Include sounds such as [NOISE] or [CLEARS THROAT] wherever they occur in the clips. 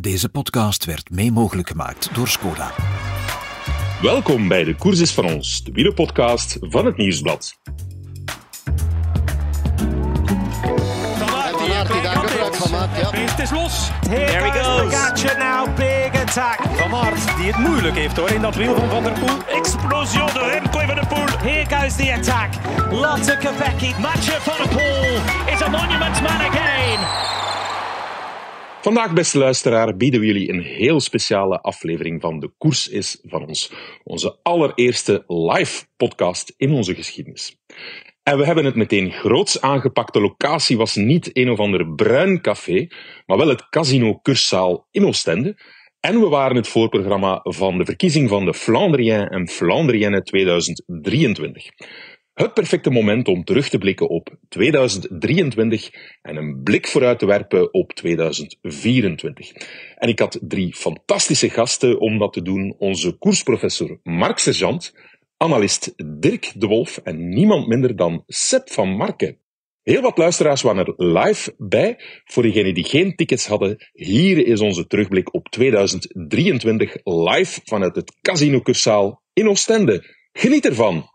Deze podcast werd mee mogelijk gemaakt door Skoda. Welkom bij de Koers is van ons, de wielerpodcast van het Nieuwsblad. Het is los. There he goes. Pogacar now, big attack. Van Aert, die het moeilijk heeft hoor in dat wiel van Van der Poel. Explosion door Remco van der Poel. Here goes the attack. Lotte Kopecky. Mathieu van der Poel is a monument man again. Vandaag, beste luisteraar, bieden we jullie een heel speciale aflevering van De Koers is van ons. Onze allereerste live podcast in onze geschiedenis. En we hebben het meteen groots aangepakt. De locatie was niet een of ander bruin café, maar wel het Casino Cursaal in Oostende. En we waren het voorprogramma van de verkiezing van de Flandrien en Flandrienne 2023. Het perfecte moment om terug te blikken op 2023 en een blik vooruit te werpen op 2024. En ik had drie fantastische gasten om dat te doen. Onze koersprofessor Mark Sergeant, analist Dirk de Wolf en niemand minder dan Seb van Marken. Heel wat luisteraars waren er live bij. Voor diegenen die geen tickets hadden, hier is onze terugblik op 2023 live vanuit het Casino Cursaal in Oostende. Geniet ervan!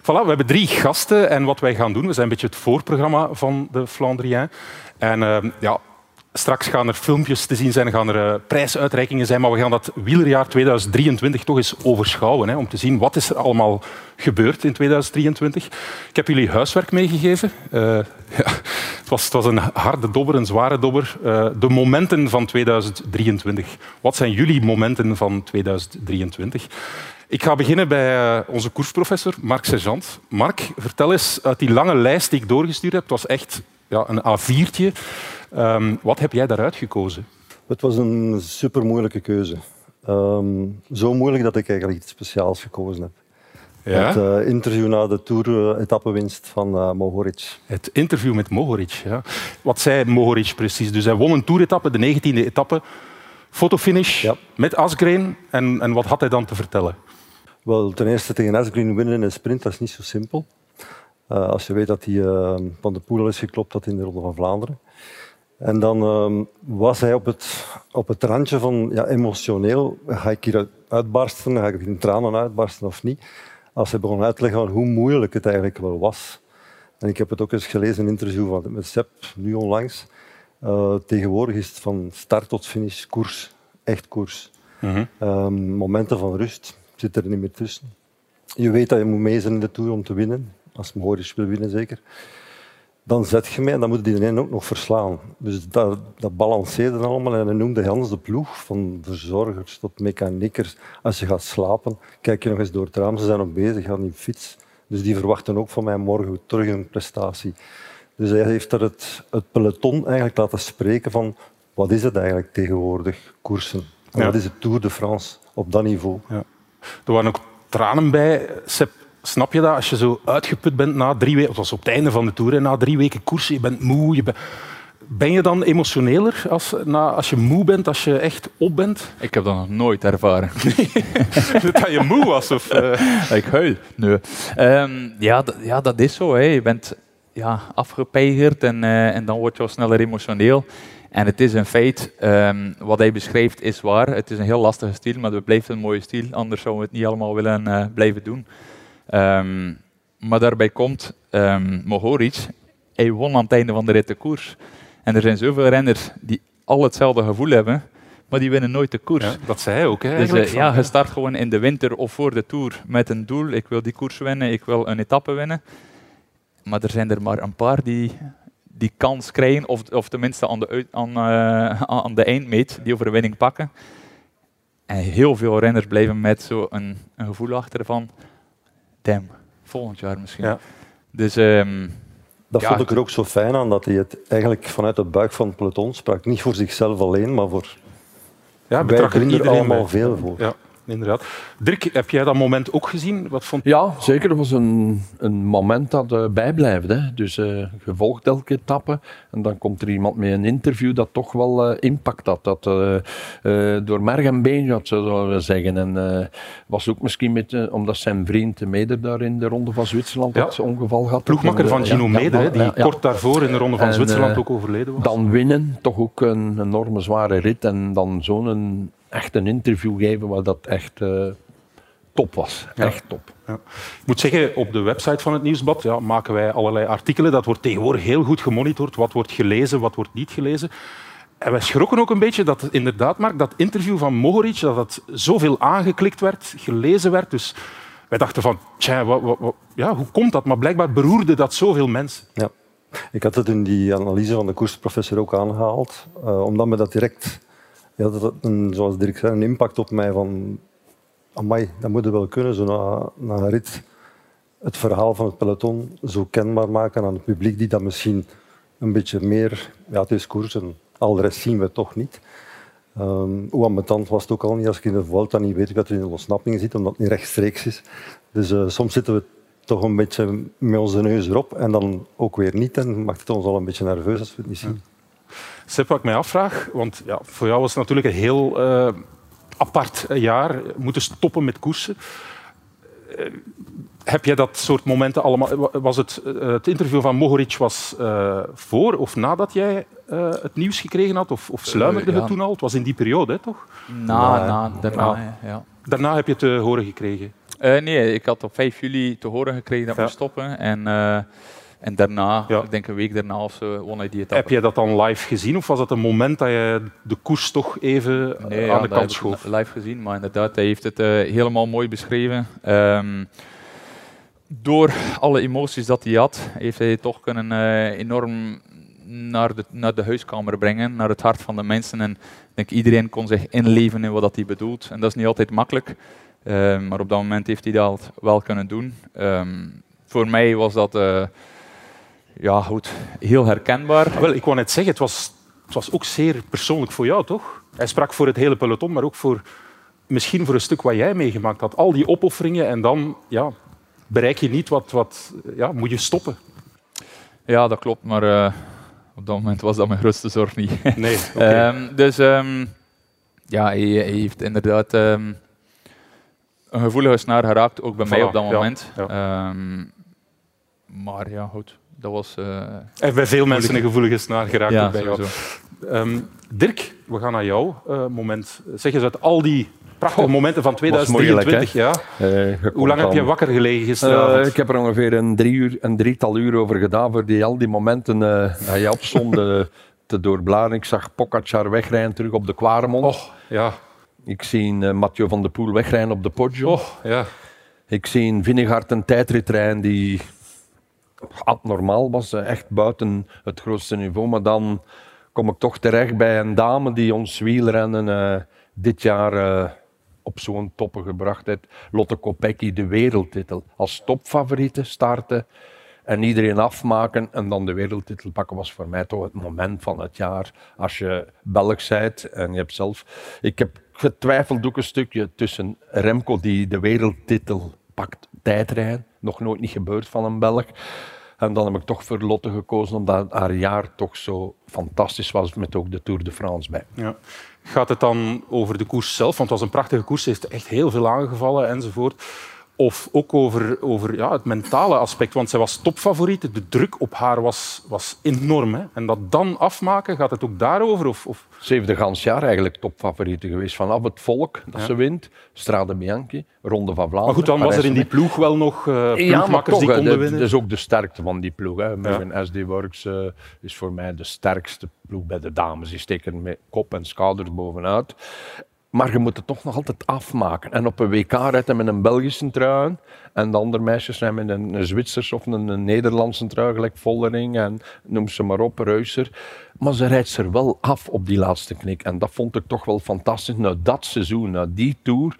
Voilà, we hebben drie gasten en wat wij gaan doen, we zijn een beetje het voorprogramma van de Flandrien. En uh, ja, straks gaan er filmpjes te zien zijn, gaan er uh, prijsuitreikingen zijn, maar we gaan dat wielerjaar 2023 toch eens overschouwen, hè, om te zien wat is er allemaal gebeurd in 2023. Ik heb jullie huiswerk meegegeven. Uh, [LAUGHS] ja, het, was, het was een harde dobber, een zware dobber. de momenten van 2023. Wat zijn jullie momenten van 2023? Ik ga beginnen bij eh, onze koersprofessor, Mark Sergeant. Mark, vertel eens uit die lange lijst die ik doorgestuurd heb. Het was echt ja, een A4'tje. Um, ehm, wat heb jij daaruit gekozen? Het was een super moeilijke keuze. Um, zo moeilijk dat ik eigenlijk iets speciaals gekozen heb. Ja? Het uh, interview na de Tour-etappenwinst van uh, Mohoric. Het interview met Mohoric, ja. Wat zei Mohoric precies? Dus hij won een Tour-etappe, de 19e etappe. Fotofinish ja. met Asgreen. En, en wat had hij dan te vertellen? Wel, ten eerste tegen Asgreen winnen in een sprint, dat is niet zo simpel. Uh, als je weet dat hij uh, van de Poel is geklopt had in de Ronde van Vlaanderen. En dan uh, was hij op het, op het randje van ja, emotioneel. Ga ik hier uitbarsten? Ga ik in tranen uitbarsten of niet? Als hij begon uit te leggen hoe moeilijk het eigenlijk wel was. En ik heb het ook eens gelezen in een interview van, met Sepp, nu onlangs. Uh, tegenwoordig is het van start tot finish koers. Echt koers. Mm -hmm. momenten van rust zit er niet meer tussen. Je weet dat je moet mee zijn in de Tour om te winnen. Als Mohoric wil winnen, zeker. Dan zet je mee en dan moet die ook nog verslaan. Dus dat, dat balanceerde allemaal. En hij noemde Hans de ploeg, van verzorgers tot mechaniekers. Als je gaat slapen, kijk je nog eens door het raam. Ze zijn nog bezig, gaan in fiets. Dus die verwachten ook van mij morgen terug een prestatie. Dus hij heeft er het, het peloton eigenlijk laten spreken van wat is het eigenlijk tegenwoordig, koersen. En wat is het Tour de France op dat niveau. Ja. Er waren ook tranen bij. Snap je dat? Als je zo uitgeput bent na drie weken, het was op het einde van de Tour, na drie weken koersen, je bent moe, je bent... Ben je dan emotioneler als, na, als je moe bent, als je echt op bent? Ik heb dat nog nooit ervaren. [LAUGHS] dat je moe was? Of, uh... Ik huil. Nee. Um, ja, ja, dat is zo. Hè. Je bent ja, afgepeigerd en, uh, en dan word je al sneller emotioneel. En het is een feit, um, wat hij beschrijft is waar. Het is een heel lastige stil, maar het blijft een mooie stil. Anders zouden we het niet allemaal willen uh, blijven doen. Um, maar daarbij komt um, Mohoric, hij won aan het einde van de rit de koers. En er zijn zoveel renners die al hetzelfde gevoel hebben, maar die winnen nooit de koers. Ja, dat zei hij ook. Hè, dus uh, ja, je start gewoon in de winter of voor de Tour met een doel. Ik wil die koers winnen, ik wil een etappe winnen. Maar er zijn er maar een paar die die kans krijgen, of, of tenminste aan de, aan, uh, aan de eindmeet, die overwinning pakken. En heel veel renners blijven met zo'n een, een gevoel achter van, damn, volgend jaar misschien. Ja. Dus, um, dat vond ik er ook zo fijn aan, dat hij het eigenlijk vanuit de buik van het peloton sprak. Niet voor zichzelf alleen, maar voor... Ja, betracht er allemaal veel voor. Ja. Inderdaad. Dirk, heb jij dat moment ook gezien? Wat vond... Ja, zeker. Dat was een, een moment dat uh, bijblijft. Hè. Dus uh, gevolgd elke etappe. En dan komt er iemand met een interview dat toch wel uh, impact had. Dat door merg en been, had, zouden we zeggen. En was ook misschien met, omdat zijn vriend Meder daar in de Ronde van Zwitserland ja. het ongeval had. Ploegmakker van Gino ja, Meder, die kort daarvoor in de Ronde van en, Zwitserland ook overleden was. Dan winnen, toch ook een enorme zware rit. En dan zo'n echt een interview geven waar dat echt uh, top was. Echt top. Ja. Ik moet zeggen, op de website van het Nieuwsblad ja, maken wij allerlei artikelen. Dat wordt tegenwoordig heel goed gemonitord. Wat wordt gelezen, wat wordt niet gelezen. En wij schrokken ook een beetje dat inderdaad, Mark, dat interview van Mohoric, dat het zoveel aangeklikt werd, gelezen werd. Dus wij dachten van, tja, wat, wat, ja, hoe komt dat? Maar blijkbaar beroerde dat zoveel mensen. Ja. Ik had het in die analyse van de koersprofessor ook aangehaald, uh, omdat me dat direct ja, dat had een, zoals Dirk zei, een impact op mij van amai, dat moet wel kunnen, zo na, na een rit het verhaal van het peloton zo kenbaar maken aan het publiek die dat misschien een beetje meer... Ja, het is koers en al de rest zien we toch niet. Um, hoe ambetant was het ook al niet als ik in de Vuelta niet weet wat er in de ontsnapping zit, omdat het niet rechtstreeks is. Dus uh, soms zitten we toch een beetje met onze neus erop en dan ook weer niet. En maakt het ons al een beetje nerveus als we het niet zien. Seb, wat ik mij afvraag, want ja, voor jou was het natuurlijk een heel uh, apart jaar, moeten stoppen met koersen. Uh, heb jij dat soort momenten allemaal... Was het, uh, het interview van Mohoric was voor of nadat jij het nieuws gekregen had? Of, of sluimerde ja. het toen al? Het was in die periode, hè, toch? Na, na daarna, ja. Daarna heb je het te horen gekregen? nee, ik had op 5 juli te horen gekregen dat we stoppen. En en daarna, ik denk een week daarna of zo, won hij die etappe. Heb je dat dan live gezien of was dat een moment dat je de koers toch even nee, aan de kant schoof? live gezien, maar inderdaad, hij heeft het uh, helemaal mooi beschreven. Um, door alle emoties dat hij had, heeft hij toch kunnen uh, enorm naar de, naar de huiskamer brengen, naar het hart van de mensen. En ik denk iedereen kon zich inleven in wat hij bedoelt. En dat is niet altijd makkelijk, uh, maar op dat moment heeft hij dat wel kunnen doen. Um, voor mij was dat ja, goed, heel herkenbaar. Wel, ik wou net zeggen, het was, het was ook zeer persoonlijk voor jou, toch? Hij sprak voor het hele peloton, maar ook voor, misschien voor een stuk wat jij meegemaakt had. Al die opofferingen en dan ja, bereik je niet wat, wat ja, moet je stoppen. Ja, dat klopt, maar uh, op dat moment was dat mijn grootste zorg niet. Nee, [LAUGHS] okay. um, dus um, ja, hij, hij, heeft inderdaad um, een gevoelige snaar geraakt, ook bij voilà, mij op dat moment. Ja, ja. maar ja, goed dat was... Uh, en bij veel mensen een gevoelige snaar geraakt ja, bij jou. Um, Dirk, we gaan naar jouw uh, moment. Zeg eens uit al die prachtige oh, momenten van 2023. ja. Uh, Hoe lang heb je wakker gelegen gisteravond? ik heb er ongeveer een, drie uur, een drietal uur over gedaan voor die, al die momenten uh, dat je opstond te doorbladeren. Ik zag Pogacar wegrijden terug op de Quaremont. Oh, ja. Ik zie Mathieu van der Poel wegrijden op de Poggio. Oh, ja. Ik zie Vinegaard een tijdritrein die abnormaal was, echt buiten het grootste niveau. Maar dan kom ik toch terecht bij een dame die ons wielrennen uh, dit jaar uh, op zo'n toppen gebracht heeft. Lotte Kopecky, de wereldtitel. Als topfavoriete starten en iedereen afmaken en dan de wereldtitel pakken was voor mij toch het moment van het jaar. Als je Belg bent en je hebt zelf... Ik heb getwijfeld ook een stukje tussen Remco die de wereldtitel pakt, tijdrijden. Nog nooit niet gebeurd van een Belg. En dan heb ik toch voor Lotte gekozen, omdat haar jaar toch zo fantastisch was, met ook de Tour de France bij. Ja. Gaat het dan over de koers zelf? Want het was een prachtige koers, ze heeft echt heel veel aangevallen enzovoort. Of ook over, over ja, het mentale aspect, want zij was topfavoriet. De druk op haar was, was enorm. Hè? En dat dan afmaken, gaat het ook daarover? Of, of? Ze heeft de gans jaar eigenlijk topfavoriete geweest. Vanaf het volk dat ja. ze wint, Strade Bianchi, Ronde van Vlaanderen. Maar goed, dan was er in die ploeg wel nog uh, ja, die konden winnen. Dat is ook de sterkte van die ploeg. Hè. Ja. SD Works uh, is voor mij de sterkste ploeg bij de dames. Die steken met kop en schouders bovenuit. Maar je moet het toch nog altijd afmaken. En op een WK rijdt hij met een Belgische trui. En de andere meisjes zijn met een, een Zwitsers of een, Nederlandse trui, gelijk Vollering en noem ze maar op, Reuser. Maar ze rijdt er wel af op die laatste knik. En dat vond ik toch wel fantastisch. Na dat seizoen, na die tour,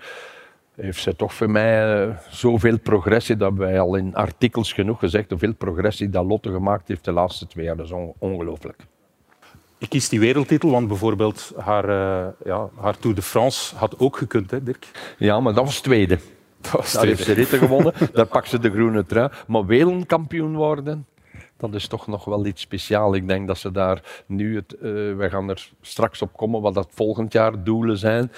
heeft ze toch voor mij uh, zoveel progressie. Dat wij al in artikels genoeg gezegd hoeveel progressie dat Lotte gemaakt heeft de laatste twee jaar. Dat is on ongelooflijk. Ik kies die wereldtitel, want bijvoorbeeld haar, uh, ja, haar Tour de France had ook gekund, hè, Dirk? Ja, maar dat was tweede. Dat was Daar heeft ze ritten gewonnen, [LAUGHS] daar pakt ze de groene trui. Maar wereldkampioen worden, dat is toch nog wel iets speciaals. Ik denk dat ze daar nu, het, uh, we gaan er straks op komen, wat dat volgend jaar doelen zijn.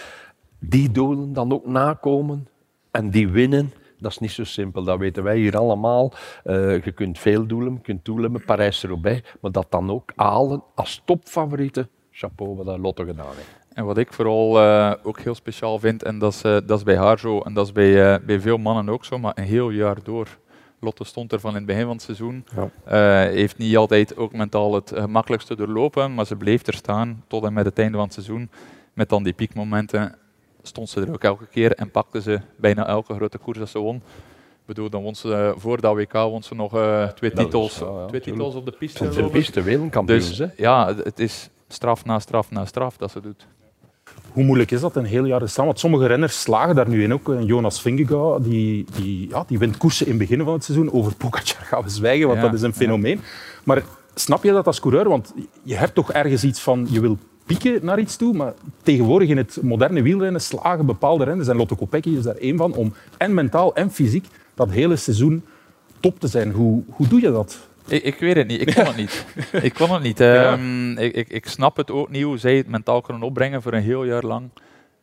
Die doelen dan ook nakomen en die winnen. Dat is niet zo simpel, dat weten wij hier allemaal. Uh, je kunt veel doelen, je kunt doelen met Parijs-Roubaix, maar dat dan ook halen als topfavoriete. Chapeau wat dat Lotte gedaan heeft. En wat ik vooral uh, ook heel speciaal vind, en dat is, uh, dat is bij haar zo, en dat is bij, bij veel mannen ook zo, maar een heel jaar door. Lotte stond er van in het begin van het seizoen. Ja. heeft niet altijd ook mentaal het gemakkelijkste doorlopen, maar ze bleef er staan tot en met het einde van het seizoen. Met dan die piekmomenten stond ze er ook elke keer en pakte ze bijna elke grote koers dat ze won. Ik bedoel, dan won ze uh, voor de WK won ze nog uh, twee, titels, ja, ja, twee titels op de piste. Op de piste, wereldkampioen. Dus ja, het is straf na straf na straf dat ze doet. Hoe moeilijk is dat een heel jaar te staan? Want sommige renners slagen daar nu in. Ook Jonas Vingegaard, die, die, ja, die wint koersen in het begin van het seizoen. Over Pogacar gaan we zwijgen, want dat is een fenomeen. Maar snap je dat als coureur? Want je hebt toch ergens iets van, je wil pieken naar iets toe. Maar tegenwoordig in het moderne wielrennen slagen bepaalde renners, en Lotte Kopecky is daar één van, om en mentaal en fysiek dat hele seizoen top te zijn. Hoe, hoe doe je dat? Ik, ik weet het niet. Ik kon het niet. [LAUGHS] ik kon het niet. Um, ik, ik, ik, snap het ook niet hoe zij het mentaal kunnen opbrengen voor een heel jaar lang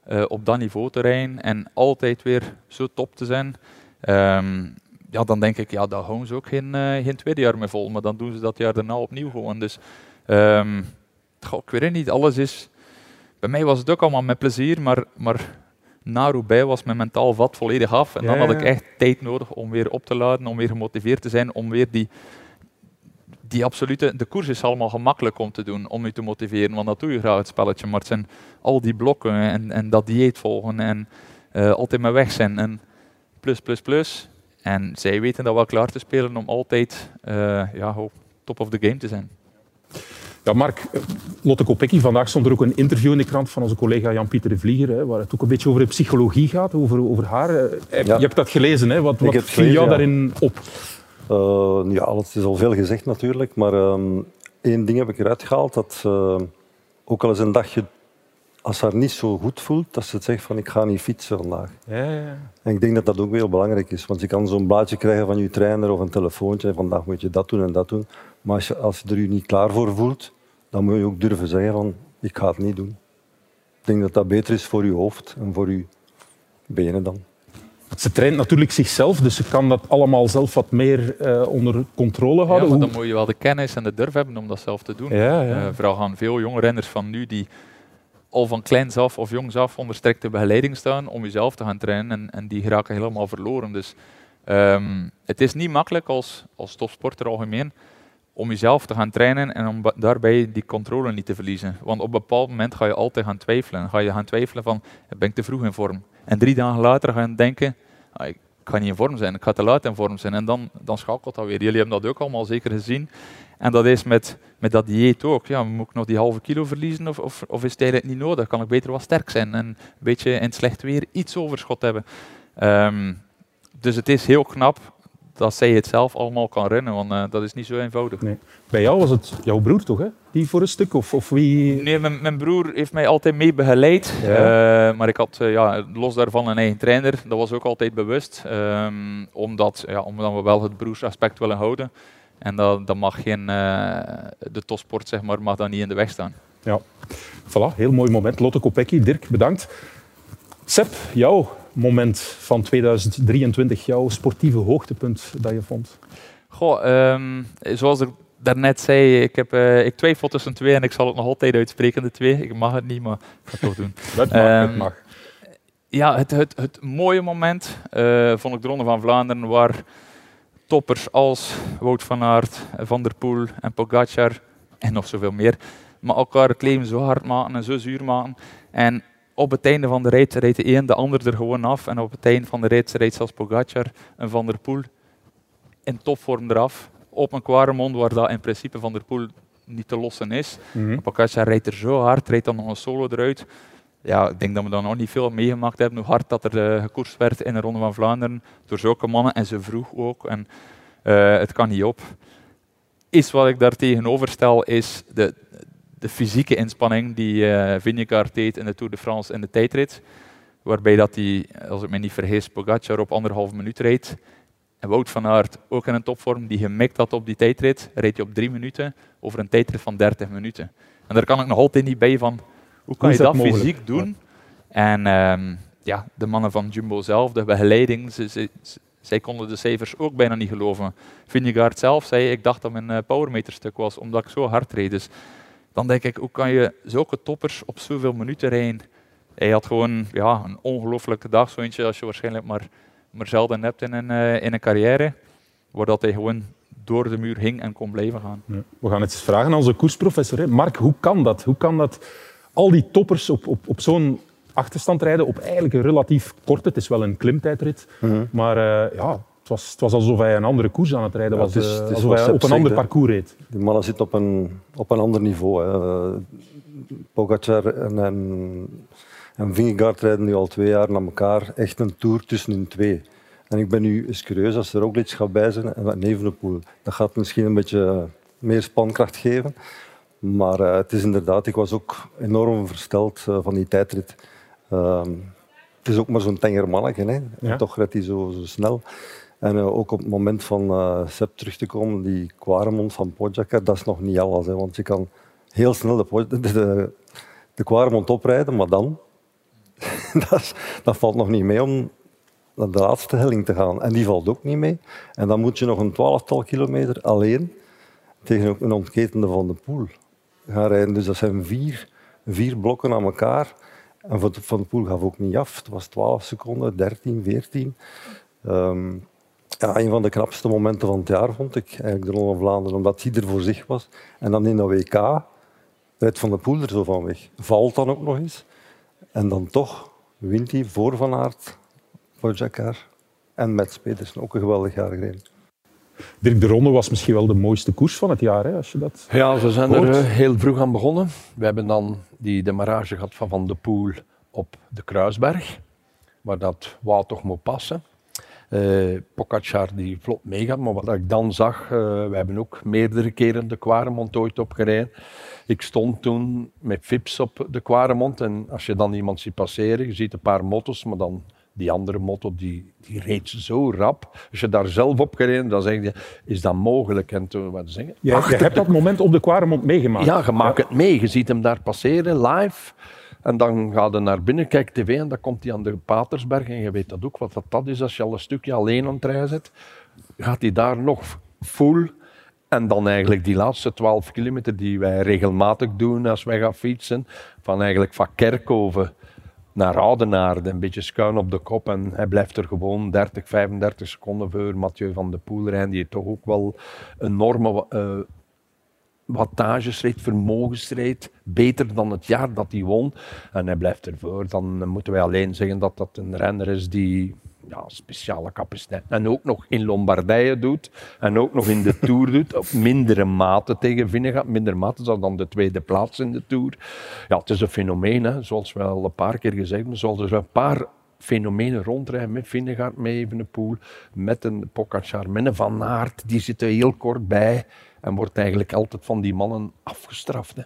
uh, op dat niveau te rijden en altijd weer zo top te zijn. Um, ja, dan denk ik, ja, daar houden ze ook geen, uh, geen tweede jaar mee vol. Maar dan doen ze dat jaar daarna opnieuw gewoon. Dus um, Goh, ik weet niet, alles is... Bij mij was het ook allemaal met plezier, maar, maar na Roubaix was mijn mentaal vat volledig af. En dan had ik echt tijd nodig om weer op te laden, om weer gemotiveerd te zijn, om weer die, die absolute... De koers is allemaal gemakkelijk om te doen, om je te motiveren, want dat doe je graag het spelletje. Maar het zijn al die blokken en, en dat dieet volgen en uh, altijd maar weg zijn en plus, plus, plus. En zij weten dat wel klaar te spelen om altijd uh, ja, top of the game te zijn. Ja, Mark, Lotte Kopecky, vandaag stond er ook een interview in de krant van onze collega Jan-Pieter de Vlieger, hè, waar het ook een beetje over de psychologie gaat, over, over haar. Eh, je hebt dat gelezen, hè? wat, wat viel jou daarin op? Uh, ja, alles is al veel gezegd natuurlijk, maar um, één ding heb ik eruit gehaald, dat uh, ook al eens een dagje, als haar niet zo goed voelt, dat ze het zegt van ik ga niet fietsen vandaag. Ja, ja. En ik denk dat dat ook heel belangrijk is, want je kan zo'n blaadje krijgen van je trainer of een telefoontje en vandaag moet je dat doen en dat doen. Maar als je, als je er je niet klaar voor voelt, dan moet je ook durven zeggen van ik ga het niet doen. Ik denk dat dat beter is voor je hoofd en voor je benen dan. Ze traint natuurlijk zichzelf, dus ze kan dat allemaal zelf wat meer uh, onder controle houden. Ja, maar dan moet je wel de kennis en de durf hebben om dat zelf te doen. Ja, ja. Uh, vooral gaan veel jonge renners van nu die al van kleins af of jongs af onder strikte begeleiding staan om jezelf te gaan trainen en, en die geraken helemaal verloren. Dus um, het is niet makkelijk als, als topsporter algemeen om jezelf te gaan trainen en om daarbij die controle niet te verliezen. Want op een bepaald moment ga je altijd gaan twijfelen. Ga je gaan twijfelen van, ben ik te vroeg in vorm? En drie dagen later ga je denken, ah, ik ga niet in vorm zijn, ik ga te laat in vorm zijn. En dan, dan schakelt dat weer. Jullie hebben dat ook allemaal zeker gezien. En dat is met, met dat dieet ook. Ja, moet ik nog die halve kilo verliezen of, of, of is het niet nodig? Kan ik beter wat sterk zijn en een beetje in het slecht weer iets overschot hebben? Um, dus het is heel knap dat zij het zelf allemaal kan rennen, want uh, dat is niet zo eenvoudig. Nee. Bij jou was het jouw broer toch, hè? die voor een stuk? Of, of wie? Nee, mijn, mijn broer heeft mij altijd mee begeleid. Ja. Uh, maar ik had uh, ja, los daarvan een eigen trainer. Dat was ook altijd bewust, um, omdat, ja, omdat we wel het broersaspect willen houden. En dat, dat mag geen, de topsport zeg maar, mag dan niet in de weg staan. Ja, voilà, heel mooi moment. Lotte Kopecky, Dirk, bedankt. Seb, jou moment van 2023, jouw sportieve hoogtepunt dat je vond? Goh, um, zoals ik daarnet zei, ik, heb, uh, ik twijfel tussen twee en ik zal het nog altijd uitspreken, de twee. Ik mag het niet, maar ik ga het toch doen. [LAUGHS] dat mag, um, het mag. Ja, het, het, het mooie moment uh, vond ik de Ronde van Vlaanderen, waar toppers als Wout van Aert, Van der Poel en Pogacar en nog zoveel meer, maar elkaar het leven zo hard maken en zo zuur maken. En op het einde van de rit reed de een de ander er gewoon af. En op het einde van de rit reed zelfs Pogacar en Van der Poel in topvorm eraf. Op een Quaremont, waar dat in principe Van der Poel niet te lossen is. Mm Pogacar rijdt er zo hard, rijdt dan nog een solo eruit. Ja, ik denk dat we dan nog niet veel meegemaakt hebben, hoe hard dat er uh, gekoerst werd in de Ronde van Vlaanderen. Door zulke mannen en ze vroeg ook. En uh, het kan niet op. Iets wat ik daar tegenover stel is de, de fysieke inspanning die uh, Vingegaard deed in de Tour de France in de tijdrit. Waarbij dat hij, als ik me niet vergis, Pogacar op anderhalve minuut reed. En Wout van Aert, ook in een topvorm, die gemikt had op die tijdrit, reed hij op drie minuten over een tijdrit van 30 minuten. En daar kan ik nog altijd niet bij van, hoe kan je dat, fysiek doen? En ehm, ja, de mannen van Jumbo zelf, de begeleiding, ze, zij konden de cijfers ook bijna niet geloven. Vingegaard zelf zei, ik dacht dat mijn uh, powermeterstuk was, omdat ik zo hard reed. Dus dan denk ik, hoe kan je zulke toppers op zoveel minuten rijden? Hij had gewoon ja, een ongelooflijke dag, zo eentje als je waarschijnlijk maar, maar zelden hebt in een, uh, in een carrière, waar dat hij gewoon door de muur hing en kon blijven gaan. Ja. We gaan het eens vragen aan onze koersprofessor. Hè. Mark, hoe kan dat? Hoe kan dat al die toppers op, op, op zo'n achterstand rijden op eigenlijk een relatief korte, het is wel een klimtijdrit, mhm. maar uh, ja, was, het was alsof hij een andere koers aan het rijden was, het is, het is alsof hij op een ander parcours reed. Die mannen zitten op een, op een ander niveau. Hè. Pogacar en, en, en Vingegaard rijden nu al twee jaar naar elkaar echt een tour tussen hun twee. En ik ben nu eens curieus als er ook iets gaat bij zijn en wat Nevenpoel. Dat gaat misschien een beetje meer spankracht geven. Maar uh, het is inderdaad, ik was ook enorm versteld uh, van die tijdrit. Ehm, het is ook maar zo'n tenger mannetje, hè. Ja. toch redt hij zo, zo snel. En uh, ook op het moment van uh, Sepp terug te komen, die Quaremont van Pogacar, dat is nog niet alles. Hè, want je kan heel snel de, de, de, oprijden, maar dan, [LAUGHS] dat, dat, valt nog niet mee om naar de laatste helling te gaan. En die valt ook niet mee. En dan moet je nog een twaalftal kilometer alleen tegen een ontketende van de poel gaan rijden. Dus dat zijn vier, vier blokken aan elkaar. En Van de, van de Poel gaf ook niet af. Het was 12 seconden, 13, 14. Um, ja, een van de knapste momenten van het jaar vond ik eigenlijk de Ronde van Vlaanderen, omdat hij er voor zich was. En dan in de WK rijdt Van de Poel er zo van weg. Valt dan ook nog eens. En dan toch wint hij voor Van Aert, voor Jakar en met Pedersen. Ook een geweldig jaar gereden. Dirk de Ronde was misschien wel de mooiste koers van het jaar, hè, als je dat Ja, ze zijn er eh, heel vroeg aan begonnen. We hebben dan die demarrage gehad van Van de Poel op de Kruisberg, waar dat wou toch moet passen. Uh, die vlot meegaat, maar wat ik dan zag, uh, we hebben ook meerdere keren de Quaremont ooit opgereden. Ik stond toen met Fips op de Quaremont en als je dan iemand ziet passeren, je ziet een paar motos, maar dan die andere motto, die, die reed zo rap. Als je daar zelf op gereden, dan zeg je, is dat mogelijk? En toen, wat zeggen? Je, je hebt dat moment op de Quaremont meegemaakt. Ja, je maakt het mee. Je ziet hem daar passeren, live. En dan gaat hij naar binnen, kijkt tv en dan komt hij aan de Patersberg. En je weet dat ook, wat dat is als je al een stukje alleen aan het rijden zit. Gaat hij daar nog full en dan eigenlijk die laatste 12 kilometer die wij regelmatig doen als wij gaan fietsen, van eigenlijk van Kerkhoven naar Oudenaarde, een beetje schuin op de kop. En hij blijft er gewoon 30, 35 seconden voor Mathieu van de Poel die toch ook wel enorme uh, wattages reed, vermogens reed, beter dan het jaar dat hij won. En hij blijft ervoor. Dan moeten wij alleen zeggen dat dat een renner is die ja, speciale capaciteit. En ook nog in Lombardije doet. En ook nog in de [LAUGHS] Tour doet. Op mindere mate tegen Vinnegaard. Minder mate dan de tweede plaats in de Tour. Ja, het is een fenomeen, hè. zoals we al een paar keer gezegd hebben. Zoals er een paar fenomenen rondrijden met Vinnegaard, met Evenepoel, met een Pogacar, met een Van Aert. Die zitten heel kort bij en wordt eigenlijk altijd van die mannen afgestraft. Hè.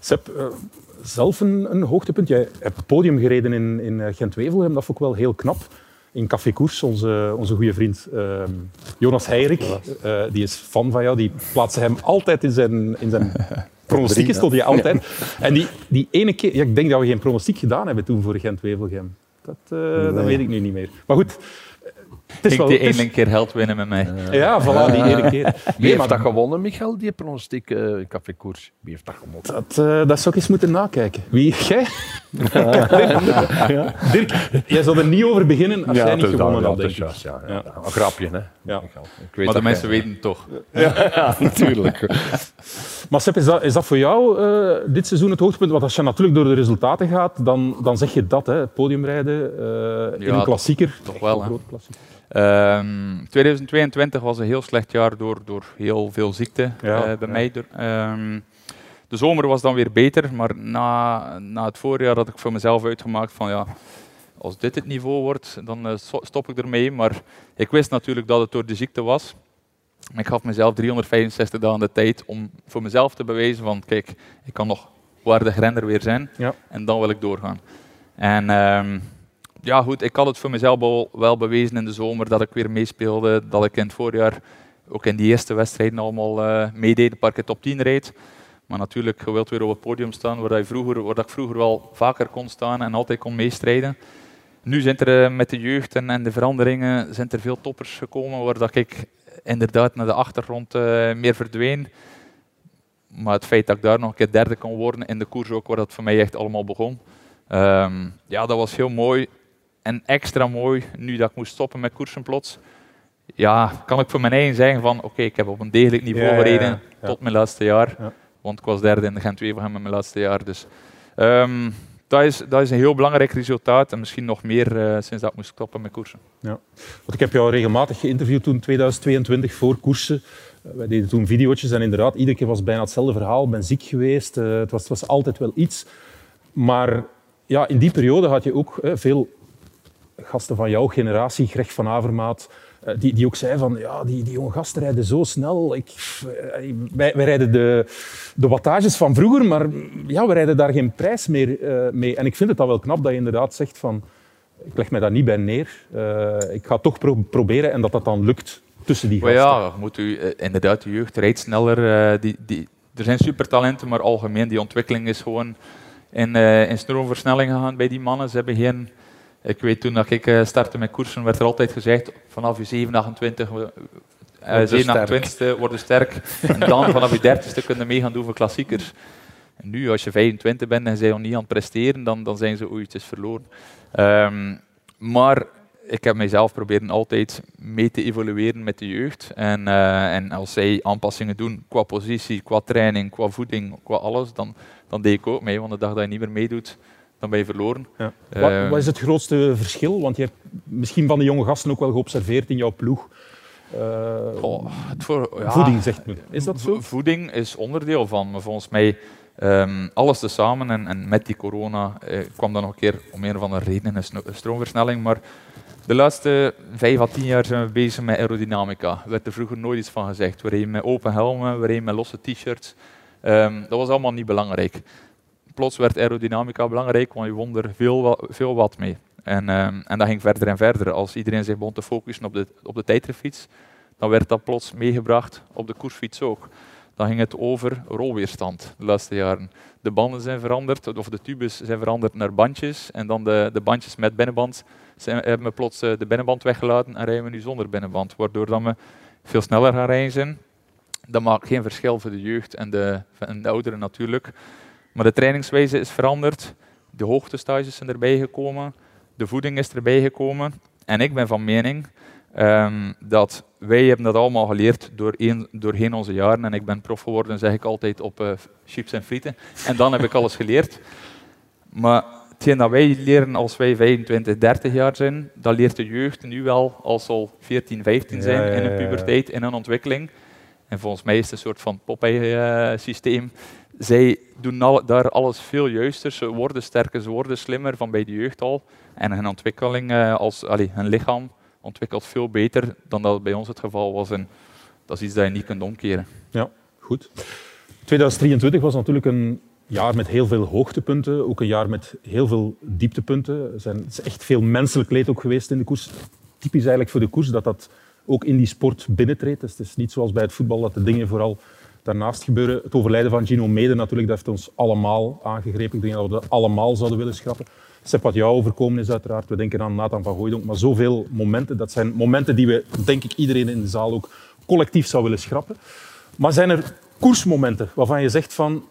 Sepp, uh, zelf een, een, hoogtepunt. Jij hebt het podium gereden in, in eh, Gent-Wevelgem. Dat vond ik wel heel knap in Café Koers, onze, onze goede vriend uh, Jonas Heirik, uh, die is fan van jou, die plaatste hem altijd in zijn, in zijn [LAUGHS] pronostieken, stond hij altijd. En die, die ene keer, ja, ik denk dat we geen pronostiek gedaan hebben toen voor Gent-Wevelgem. Dat, nee. dat weet ik nu niet meer. Maar goed, het is wel, die ene keer held winnen met mij. Ja, voilà, die ene keer. Wie heeft dat gewonnen, Michael, die pronostiek uh, Café Koers? Wie heeft dat gewonnen? Dat, uh, dat zou ik eens moeten nakijken. Wie? Jij? [LAUGHS] ja. Dirk, jij zal er niet over beginnen als jij niet gewonnen had, denk ik. Ja, ja, ja. Een grapje, hè. Ja. Ik weet maar de mensen weten het toch. Ja, natuurlijk. [LAUGHS] maar Sepp, is dat, is dat voor jou uh, dit seizoen het hoogtepunt? Want als je natuurlijk door de resultaten gaat, dan, dan zeg je dat, hè, podiumrijden in een klassieker. Toch wel, hè. Klassieker. Um, ehm, 2022 was een heel slecht jaar door, door heel veel ziekte ja, uh, bij ja. mij. Um, de zomer was dan weer beter, maar na, na het voorjaar had ik voor mezelf uitgemaakt van ja, als dit het niveau wordt, dan uh, stop ik ermee. Maar ik wist natuurlijk dat het door de ziekte was. ik gaf mezelf 365 dagen de tijd om voor mezelf te bewijzen van, kijk, ik kan nog waardig renner weer zijn. Ja. En dan wil ik doorgaan. En um, ja, goed, ik had het voor mezelf wel, wel bewezen in de zomer dat ik weer meespeelde. Dat ik in het voorjaar ook in die eerste wedstrijden allemaal uh, meedeed, keer top 10 reed. Maar natuurlijk, je wilt weer op het podium staan, waar, vroeger, waar ik vroeger wel vaker kon staan en altijd kon meestrijden. Nu zijn er uh, met de jeugd en, en, de veranderingen zijn er veel toppers gekomen, waar dat ik inderdaad naar de achtergrond uh, meer verdween. Maar het feit dat ik daar nog een keer derde kon worden in de koers ook, waar dat voor mij echt allemaal begon. Um, ja, dat was heel mooi. En extra mooi, nu dat ik moest stoppen met koersen plots, ja, kan ik voor mijn eigen zeggen van oké, ik heb op een degelijk niveau gereden tot mijn laatste jaar. Want ik was derde in de Gent 2 van mijn laatste jaar. Dus um, dat, is, dat is een heel belangrijk resultaat en misschien nog meer uh, sinds dat ik moest stoppen met koersen. Ja. Want ik heb jou regelmatig geïnterviewd toen 2022 voor koersen. Uh, wij deden toen video's en inderdaad, iedere keer was bijna hetzelfde verhaal. Ik ben ziek geweest, uh, het, was, het was altijd wel iets. Maar ja, in die periode had je ook veel gasten van jouw generatie, Greg van Avermaat, eh, die, die ook zei van, ja, die, die jonge gasten rijden zo snel. Ik, eh, wij, wij, rijden de, de wattages van vroeger, maar ja, we rijden daar geen prijs meer uh, mee. En ik vind het dan wel knap dat je inderdaad zegt van, ik leg mij daar niet bij neer. Uh, ik ga toch pro proberen en dat dat dan lukt tussen die gasten. ja, moet u, inderdaad, de jeugd rijdt sneller. die, die, er zijn supertalenten, maar algemeen, die ontwikkeling is gewoon in, in stroomversnelling gegaan bij die mannen. Ze hebben geen ik weet toen dat ik eh, startte met koersen, werd er altijd gezegd, vanaf je 27, uh, 27 worden sterk. en dan [LAUGHS] vanaf je 30ste kunnen mee gaan doen voor klassiekers. En nu, als je 25 bent en zij nog niet aan het presteren, dan, dan zijn ze ooit verloren. Um, maar ik heb mijzelf proberen altijd mee te evolueren met de jeugd. En, uh, en als zij aanpassingen doen qua positie, qua training, qua voeding, qua alles, dan, dan deed ik ook mee. Want de dag dat je niet meer meedoet, dan ben je verloren. Ja. Uh, wat, wat, is het grootste verschil? Want je hebt misschien van de jonge gasten ook wel geobserveerd in jouw ploeg. Uh, oh, voor, ja, voeding, zegt men. Is dat zo? Voeding is onderdeel van, maar volgens mij um, alles tezamen. En, en met die corona eh, kwam dan nog een keer om een of andere reden een stroomversnelling. Maar de laatste vijf à tien jaar zijn we bezig met aerodynamica. Er werd er vroeger nooit iets van gezegd. We reden met open helmen, we reden met losse t-shirts. Um, dat was allemaal niet belangrijk plots werd aerodynamica belangrijk, want je won er veel, veel wat mee. En, um, en dat ging verder en verder. Als iedereen zich begon te focussen op de, op de dan werd dat plots meegebracht op de koersfiets ook. Dan ging het over rolweerstand de laatste jaren. De banden zijn veranderd, of de tubes zijn veranderd naar bandjes. En dan de, de bandjes met binnenband zijn, hebben we plots eh, de binnenband weggelaten en rijden we nu zonder binnenband. Waardoor we veel sneller gaan rijden. Dat maakt geen verschil voor de jeugd en de, en de ouderen natuurlijk. Maar de trainingswijze is veranderd, de hoogtestages zijn erbij gekomen, de voeding is erbij gekomen. En ik ben van mening um, dat wij hebben dat allemaal geleerd doorheen, doorheen onze jaren. En ik ben prof geworden, zeg ik altijd, op uh, chips en frieten. En dan heb ik alles geleerd. Maar hetgeen dat wij leren als wij 25, 30 jaar zijn, dat leert de jeugd nu wel als ze al 14, 15 zijn ja, ja, ja, in een puberteit, in een ontwikkeling. En volgens mij is het een soort van Popeye-systeem zij doen daar alles veel juister. Ze worden sterker, ze worden slimmer van bij de jeugd al. En hun ontwikkeling, uh, als, hun lichaam ontwikkelt veel beter dan dat bij ons het geval was. En dat is iets dat je niet kunt omkeren. Ja, goed. 2023 was natuurlijk een jaar met heel veel hoogtepunten, ook een jaar met heel veel dieptepunten. Er zijn, is echt veel menselijk leed ook geweest in de koers. Typisch eigenlijk voor de koers dat dat ook in die sport binnentreedt. Dus het is niet zoals bij het voetbal dat de dingen vooral daarnaast gebeuren. Het overlijden van Gino Mede natuurlijk, dat heeft ons allemaal aangegrepen. Ik denk dat we dat allemaal zouden willen schrappen. Sepp, wat jou overkomen is uiteraard. We denken aan Nathan van Gooydonk. Maar zoveel momenten, dat zijn momenten die we, denk ik, iedereen in de zaal ook collectief zou willen schrappen. Maar zijn er koersmomenten waarvan je zegt van...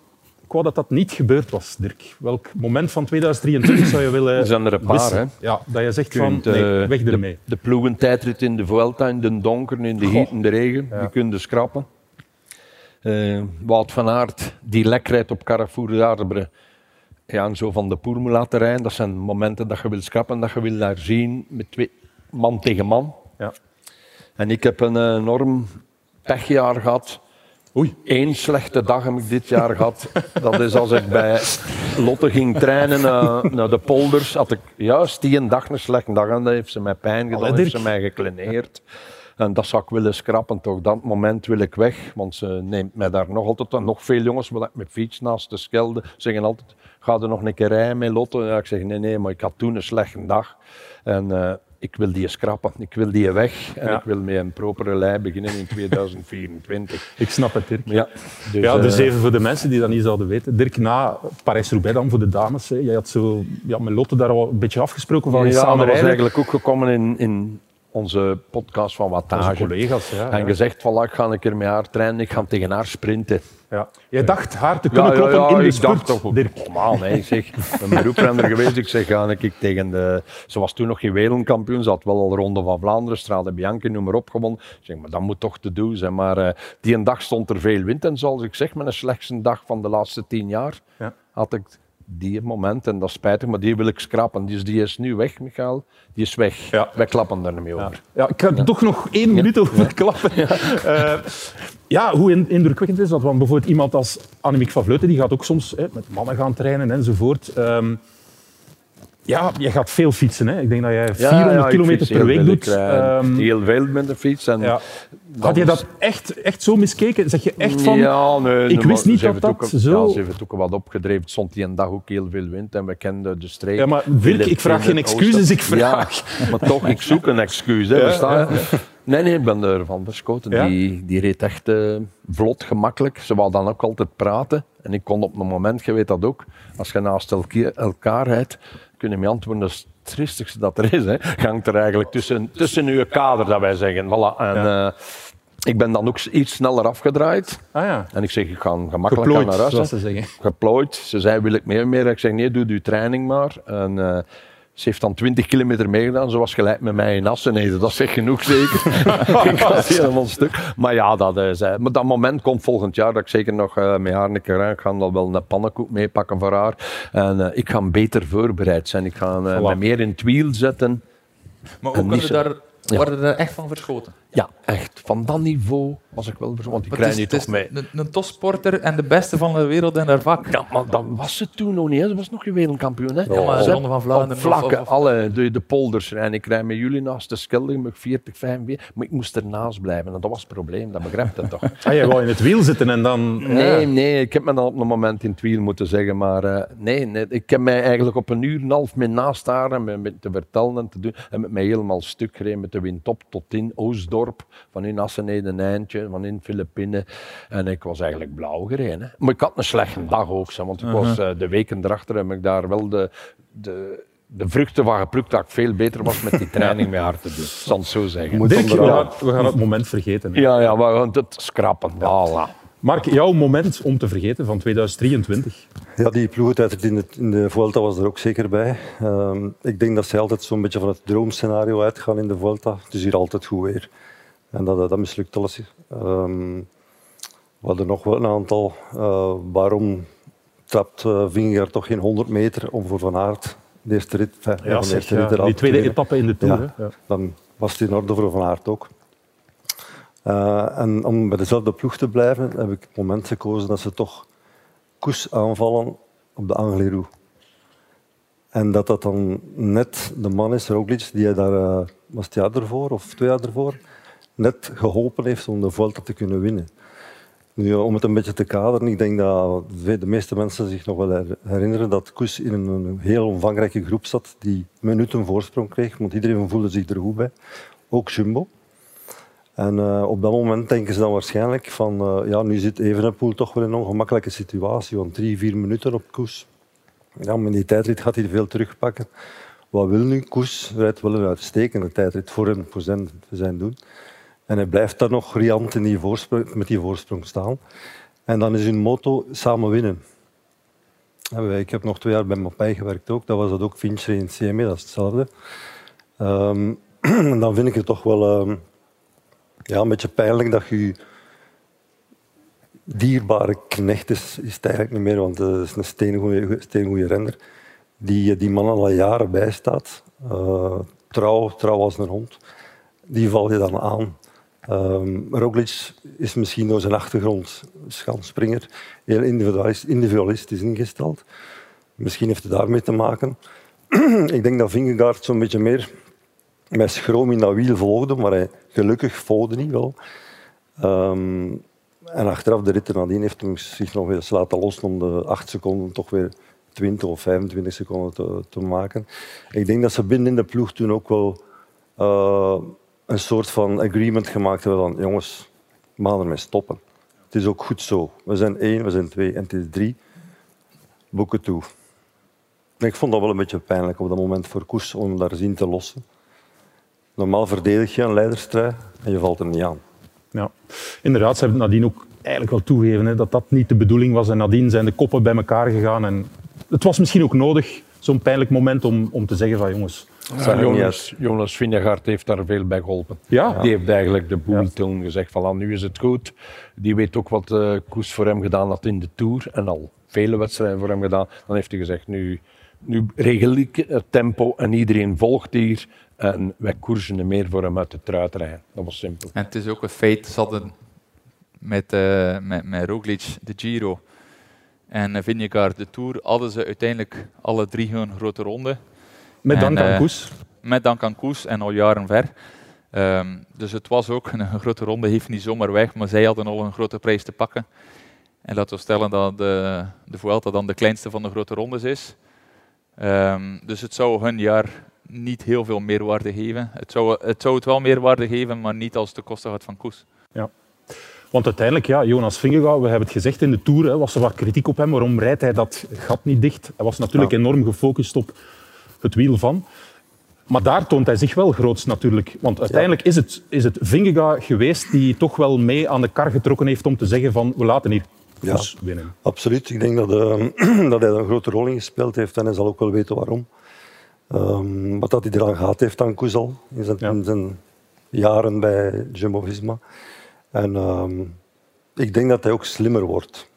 Ik wou dat dat niet gebeurd was, Dirk. Welk moment van 2023 zou je willen Er zijn er een paar, hè? Ja, dat je zegt van, nee, weg ermee. De, de ploegentijdrit in de Vuelta, in de donker, in de heat, in de regen. Ja. Die kun je schrappen. Uh, Wout van Aert, die lek rijdt op Carrefour d'Arbre. Ja, en zo van de Poer laten rijden. Dat zijn momenten dat je wil schrappen, dat je wil daar zien met twee, man tegen man. Ja. En ik heb een enorm pechjaar gehad. Oei. Eén slechte dag heb ik dit jaar gehad. [LAUGHS] Dat is als ik bij Lotte ging trainen naar, naar de polders. Had ik juist die een dag een slechte dag en dat heeft ze mij pijn gedaan, heeft ze mij gekleineerd. En dat zou ik willen schrappen, toch. Dat moment wil ik weg, want ze neemt mij daar nog altijd, nog veel jongens, wat ik met fiets naast de Schelde, zeggen altijd, ga er nog een keer rijden met Lotte? Ja, ik zeg, nee, nee, maar ik had toen een slechte dag. En uh, ik wil die schrappen, ik wil die weg en ja. ik wil met een propere lei beginnen in 2024. [LAUGHS] ik snap het, Dirk. Ja, dus, ja, dus even voor de mensen die dat niet zouden weten. Dirk, na Parijs-Roubaix dan voor de dames, hè, jij had zo ja, met Lotte daar al een beetje afgesproken van ja, samen dat was eigenlijk ook gekomen in, in onze podcast van Wattage. Collega's, ja. En ja. gezegd, van, ik ga een keer met haar trainen, ik ga tegen haar sprinten. Ja. Jij dacht haar te kunnen kloppen ja, in de ik spurt, dacht toch, normaal, nee. Ik zeg, ik ben beroeprenner geweest, ik zeg, ga ik tegen de... Ze was toen nog geen wereldkampioen, ze had wel al Ronde van Vlaanderen, Strade Bianchi, noem maar op, gewonnen. Ik zeg, maar dat moet toch te doen zijn. Maar uh, die een dag stond er veel wind en zoals ik zeg, mijn slechtste dag van de laatste tien jaar, ja. had ik die moment, en dat is spijtig, maar die wil ik schrappen. Dus die is nu weg, Michael. Die is weg. Ja. Wij klappen er niet meer Ja. over. Ja, ik ga er toch nog één minuut over klappen. Ja. ja, hoe in- indrukwekkend is dat? Want bijvoorbeeld iemand als Annemiek van Vleuten, die gaat ook soms hè, met mannen gaan trainen enzovoort. Ehm, ja, je gaat veel fietsen. Hè? Ik denk dat jij 400 ik kilometer per week doet. Ehm, heel veel met de fiets. En ja. Had je dat echt, echt zo miskeken? Zeg je echt van... Ja, nee, ik wist niet dat ook dat zo- Ja, ze heeft het ook wat opgedreven. Het stond die een dag ook heel veel wind en we kenden de streek. Ja, maar Dirk, ik vraag geen excuses, ik vraag... Ja, maar toch, ik zoek een excuus. Hè? Nee, nee, ik ben ervan verschoten. Ja? Die, die reed echt eh, vlot, gemakkelijk. Ze wou dan ook altijd praten. En ik kon op een moment, je weet dat ook, als je naast elkaar rijdt, je me antwoorden, dat is het triestigste dat er is. Hè. Hangt er eigenlijk tussen, tussen uw kader, dat wij zeggen. Voilà. En, Ja. eh, ik ben dan ook iets sneller afgedraaid. Ah ja, En ik zeg, ik ga gemakkelijk geplooid, naar huis. ze zeggen. Geplooid. Ze zei, wil ik meer meer? Ik zeg, nee, doe je training maar. En eh, ze heeft dan 20 kilometer meegedaan. Ze was gelijk met mij in Asseneden. Dat zegt genoeg zeker. [LAUGHS] ik was helemaal stuk. Maar ja, dat, is, eh, maar dat moment komt volgend jaar dat ik zeker nog eh, met haar een keer aan. Ik ga dan wel een pannenkoek meepakken voor haar. En eh, ik ga beter voorbereid zijn. Ik ga eh, Voilà. me meer in het wiel zetten. Maar En ook niet worden zo- daar, Ja. worden daar echt van verschoten. Ja, echt. Van dat niveau was ik wel. Want die Maar krijg je toch mee. een, een topsporter en de beste van de wereld in haar vak. Ja, maar dat was ze toen nog niet. Hè. Ze was nog geen wereldkampioen. Hè. Ja, maar Ze- Ronde van Vlaanderen vlakken, of- of- alle, de, de polders. En ik rijd met jullie naast de Schelde, met 40, 45. Maar ik moest ernaast blijven. En dat was het probleem. Dat begrijpt het toch? Ah, jij wou in het wiel zitten en dan... Nee, Ja. nee, ik heb me dan op een moment in het wiel moeten zeggen, maar eh, nee, nee, ik heb mij eigenlijk op een uur en een half mee naast haar en met, met te vertellen en te doen, en met mij helemaal stuk gereden met de wind op tot in Oostdorp, van in Assenede een eindje, van in Filipijnen, en ik was eigenlijk blauw gereden. Hè. Maar ik had een slechte dag ook, zo, want ik was, eh, de weken erachter heb ik daar wel de, de, de vruchten van geplukt dat ik veel beter was met die [LAUGHS] training met haar te doen, zal het zo zeggen. Moet Dirk, we gaan, we gaan het moment vergeten. hè. Ja, ja, we gaan het schrappen. Voilà. Mark, jouw moment om te vergeten van 2023. Ja, die ploegentijd in de, in de Vuelta was er ook zeker bij. Ehm, ik denk dat zij altijd zo'n beetje van het droomscenario uitgaan in de Vuelta. Het is hier altijd goed weer. En dat, dat mislukt alles. Ehm, we hadden nog wel een aantal. Eh, waarom trapt uh, Vingegaard toch geen 100 meter om voor Van Aert de eerste rit, enfin, van de eerste ja, rit die tweede etappe in de Tour. Ja. Ja. dan was het in orde voor Van Aert ook. Eh, en om bij dezelfde ploeg te blijven, heb ik het moment gekozen dat ze toch koers aanvallen op de Angliru. En dat dat dan net de man is, Roglic, die hij daar, was het jaar ervoor of twee jaar ervoor, net geholpen heeft om de Vuelta te kunnen winnen. Nu, om het een beetje te kaderen, ik denk dat de meeste mensen zich nog wel her- herinneren dat Koes in een, heel omvangrijke groep zat die minuten voorsprong kreeg, want iedereen voelde zich er goed bij. Ook Jumbo. En eh, op dat moment denken ze dan waarschijnlijk van, eh, ja, nu zit Evenepoel toch wel in een ongemakkelijke situatie, want drie, vier minuten op Koes. Ja, maar die tijdrit gaat hij veel terugpakken. Wat wil nu Koes? Rijdt wel een uitstekende tijdrit voor hem, voor zijn doen. En hij blijft daar nog riant in die voorsprong, met die voorsprong staan. En dan is hun motto samen winnen. Ik heb nog twee jaar bij Mapai gewerkt ook. Dat was dat ook Fincher in CME, dat is hetzelfde. Ehm, [CLEARS THROAT] en dan vind ik het toch wel ehm, ja, een beetje pijnlijk dat je dierbare knecht is, is het eigenlijk niet meer, want het is een steengoeie, steengoeie renner, die die man al jaren bijstaat. Eh, trouw, trouw als een hond. Die val je dan aan. Ehm Roglic is misschien door zijn achtergrond schanspringer, heel individualist- individualistisch ingesteld. Misschien heeft het daarmee te maken. [CLEARS THROAT] ik denk dat Vingegaard zo'n beetje meer met schroom in dat wiel volgde, maar hij gelukkig volgde niet wel. Ehm, en achteraf de rit nadien heeft hij zich nog eens laten los om de acht seconden toch weer 20 of 25 seconden te, te maken. Ik denk dat ze binnen in de ploeg toen ook wel uh, een soort van agreement gemaakt hebben van jongens, we gaan ermee stoppen. Het is ook goed zo. We zijn één, we zijn twee en het is drie. Boeken toe. Ik vond dat wel een beetje pijnlijk op dat moment voor Koers om daar zien te lossen. Normaal verdedig je een leiderstrui en je valt er niet aan. Ja, inderdaad. Ze hebben nadien ook eigenlijk wel toegegeven hè, dat dat niet de bedoeling was. En nadien zijn de koppen bij elkaar gegaan. En het was misschien ook nodig, zo'n pijnlijk moment, om, om te zeggen van jongens... Ja, Jonas, Jonas Vingegaard heeft daar veel bij geholpen. Ja. Die heeft eigenlijk de boel toen gezegd van nu is het goed. Die weet ook wat uh, Koes voor hem gedaan had in de Tour en al vele wedstrijden voor hem gedaan. Dan heeft hij gezegd nu, nu regel ik het tempo en iedereen volgt hier. En wij koersen meer voor hem uit de trui rijden. Dat was simpel. En het is ook een feit, ze hadden met, uh, met, met Roglic de Giro en Vingegaard de Tour, hadden ze uiteindelijk alle drie hun grote ronde. Met dank aan uh, Koes. Met dank aan Koes en al jaren ver. Um, dus het was ook een, een, grote ronde, heeft niet zomaar weg, maar zij hadden al een grote prijs te pakken. En laten we stellen dat de, de Vuelta dan de kleinste van de grote rondes is. Um, dus het zou hun jaar niet heel veel meerwaarde geven. Het zou het, zou het wel meerwaarde geven, maar niet als de kosten gaat van Koes. Ja. Want uiteindelijk, ja, Jonas Vingegaard, we hebben het gezegd in de Tour, hè, was er wat kritiek op hem. Waarom rijdt hij dat gat niet dicht? Hij was natuurlijk ja. enorm gefocust op het wiel van. Maar daar toont hij zich wel groots natuurlijk. Want uiteindelijk is het, is het Vingegaard geweest die toch wel mee aan de kar getrokken heeft om te zeggen van we laten hier ja, winnen. Absoluut. Ik denk dat, uh, [CLEARS THROAT] dat hij een grote rol in gespeeld heeft en hij zal ook wel weten waarom. Um, wat dat hij eraan gehad heeft aan Koezal in zijn, ja. in zijn jaren bij Jumbo-Visma. En um, ik denk dat hij ook slimmer wordt.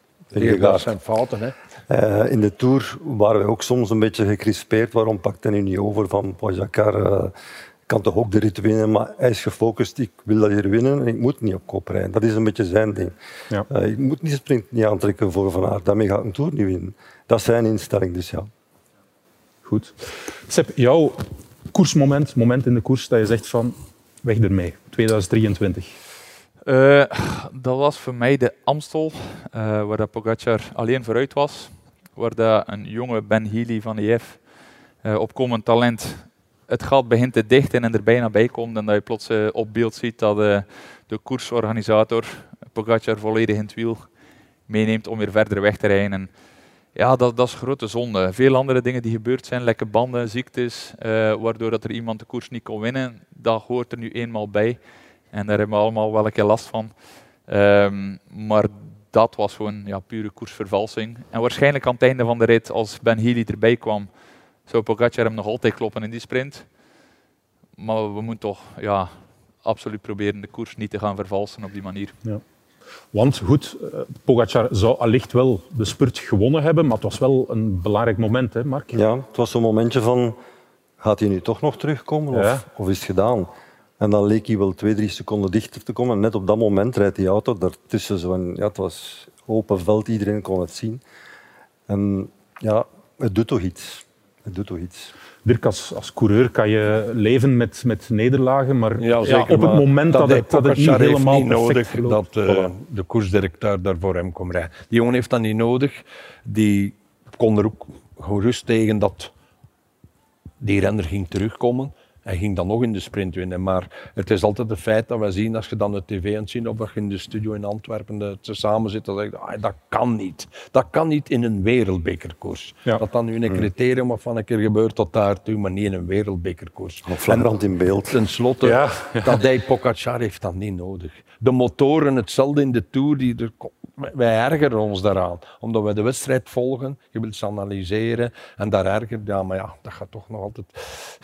Dat zijn fouten, hè? Uh, in de Tour waren we ook soms een beetje gecrispeerd. Waarom pakt hij nu niet over van Pogacar? Uh, kan toch ook de rit winnen, maar hij is gefocust. Ik wil dat hier winnen en ik moet niet op kop rijden. Dat is een beetje zijn ding. Ja. Uh, ik moet niet sprint niet aantrekken voor Van Aert. Daarmee ga ik een Tour niet winnen. Dat is zijn instelling, dus ja. Goed. Seb, jouw koersmoment, moment in de koers dat je zegt van weg ermee, 2023. Uh, dat was voor mij de Amstel, uh, waar dat Pogacar alleen vooruit was. Waar dat een jonge Ben Healy van EF, uh, opkomend talent, het gat begint te dichten en er bijna bij komt. En dat je plots op beeld ziet dat de koersorganisator Pogacar volledig in het wiel meeneemt om weer verder weg te rijden. En ja, dat, dat is grote zonde. Veel andere dingen die gebeurd zijn, lekke banden, ziektes, waardoor dat er iemand de koers niet kon winnen, dat hoort er nu eenmaal bij. En daar hebben we allemaal wel een keer last van. Um, maar dat was gewoon ja, pure koersvervalsing. En waarschijnlijk aan het einde van de rit, als Ben Healy erbij kwam, zou Pogacar hem nog altijd kloppen in die sprint. Maar we moeten toch ja, absoluut proberen de koers niet te gaan vervalsen op die manier. Ja. Want goed, eh, Pogacar zou allicht wel de spurt gewonnen hebben, maar het was wel een belangrijk moment, hè Mark? Ja, het was zo'n momentje van, gaat hij nu toch nog terugkomen of, ja. of is het gedaan? En dan leek hij wel twee, drie seconden dichter te komen. En net op dat moment rijdt die auto daartussen. Zo en, ja, het was open veld, iedereen kon het zien. En ja, het doet toch iets. Het doet toch iets. Dirk, als, als coureur kan je leven met, met nederlagen, maar ja, zeker, ja, op het moment dat, dat, het, dat het niet helemaal niet nodig dat uh, de koersdirecteur daar voor hem komt rijden. Die jongen heeft dat niet nodig. Die kon er ook gerust tegen dat die renner ging terugkomen. Hij ging dan nog in de sprint winnen. Maar het is altijd het feit dat we zien, als je dan de tv aan het zien of je in de studio in Antwerpen dat ze samen zitten, dan zeg je, ah, dat kan niet. Dat kan niet in een wereldbekerkoers. Ja. Dat dan nu een criterium of van een keer gebeurt tot daartoe, maar niet in een wereldbekerkoers. Of flagrant in beeld. Ten slotte, ja. dat hij Pogacar heeft dat niet nodig. De motoren, hetzelfde in de Tour, die er wij ergeren ons daaraan, omdat we de wedstrijd volgen, je wilt ze analyseren en daar ergert, ja, maar ja, dat gaat toch nog altijd,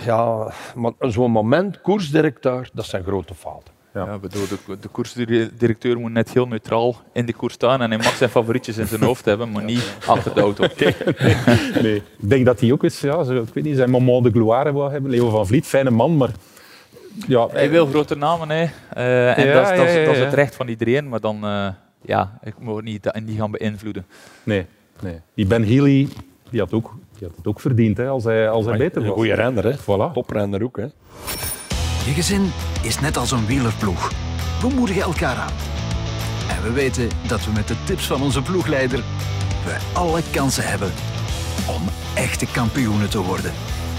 ja, maar zo'n moment, koersdirecteur, dat zijn grote fouten. Ja. ja bedoel, de, de, koersdirecteur moet net heel neutraal in de koers staan en hij mag zijn favorietjes in zijn [LAUGHS] hoofd hebben, maar niet achter de auto. Nee, Ik denk dat hij ook eens, ja, zo, ik weet niet, zijn moment de gloire wil hebben. Leo van Vliet, fijne man, maar ja, hij wil grote namen, hè. Uh, en ja, dat, dat, dat, is het recht van iedereen, maar dan... Uh, ja, ik moet niet, niet gaan beïnvloeden. Nee, nee. Die Ben Healy die had, ook, die had het ook verdiend hè, als hij, als hij beter was. Een goede renner, hè? Voilà. toprenner ook. Hè? Je gezin is net als een wielerploeg. We moedigen elkaar aan. En we weten dat we met de tips van onze ploegleider we alle kansen hebben om echte kampioenen te worden.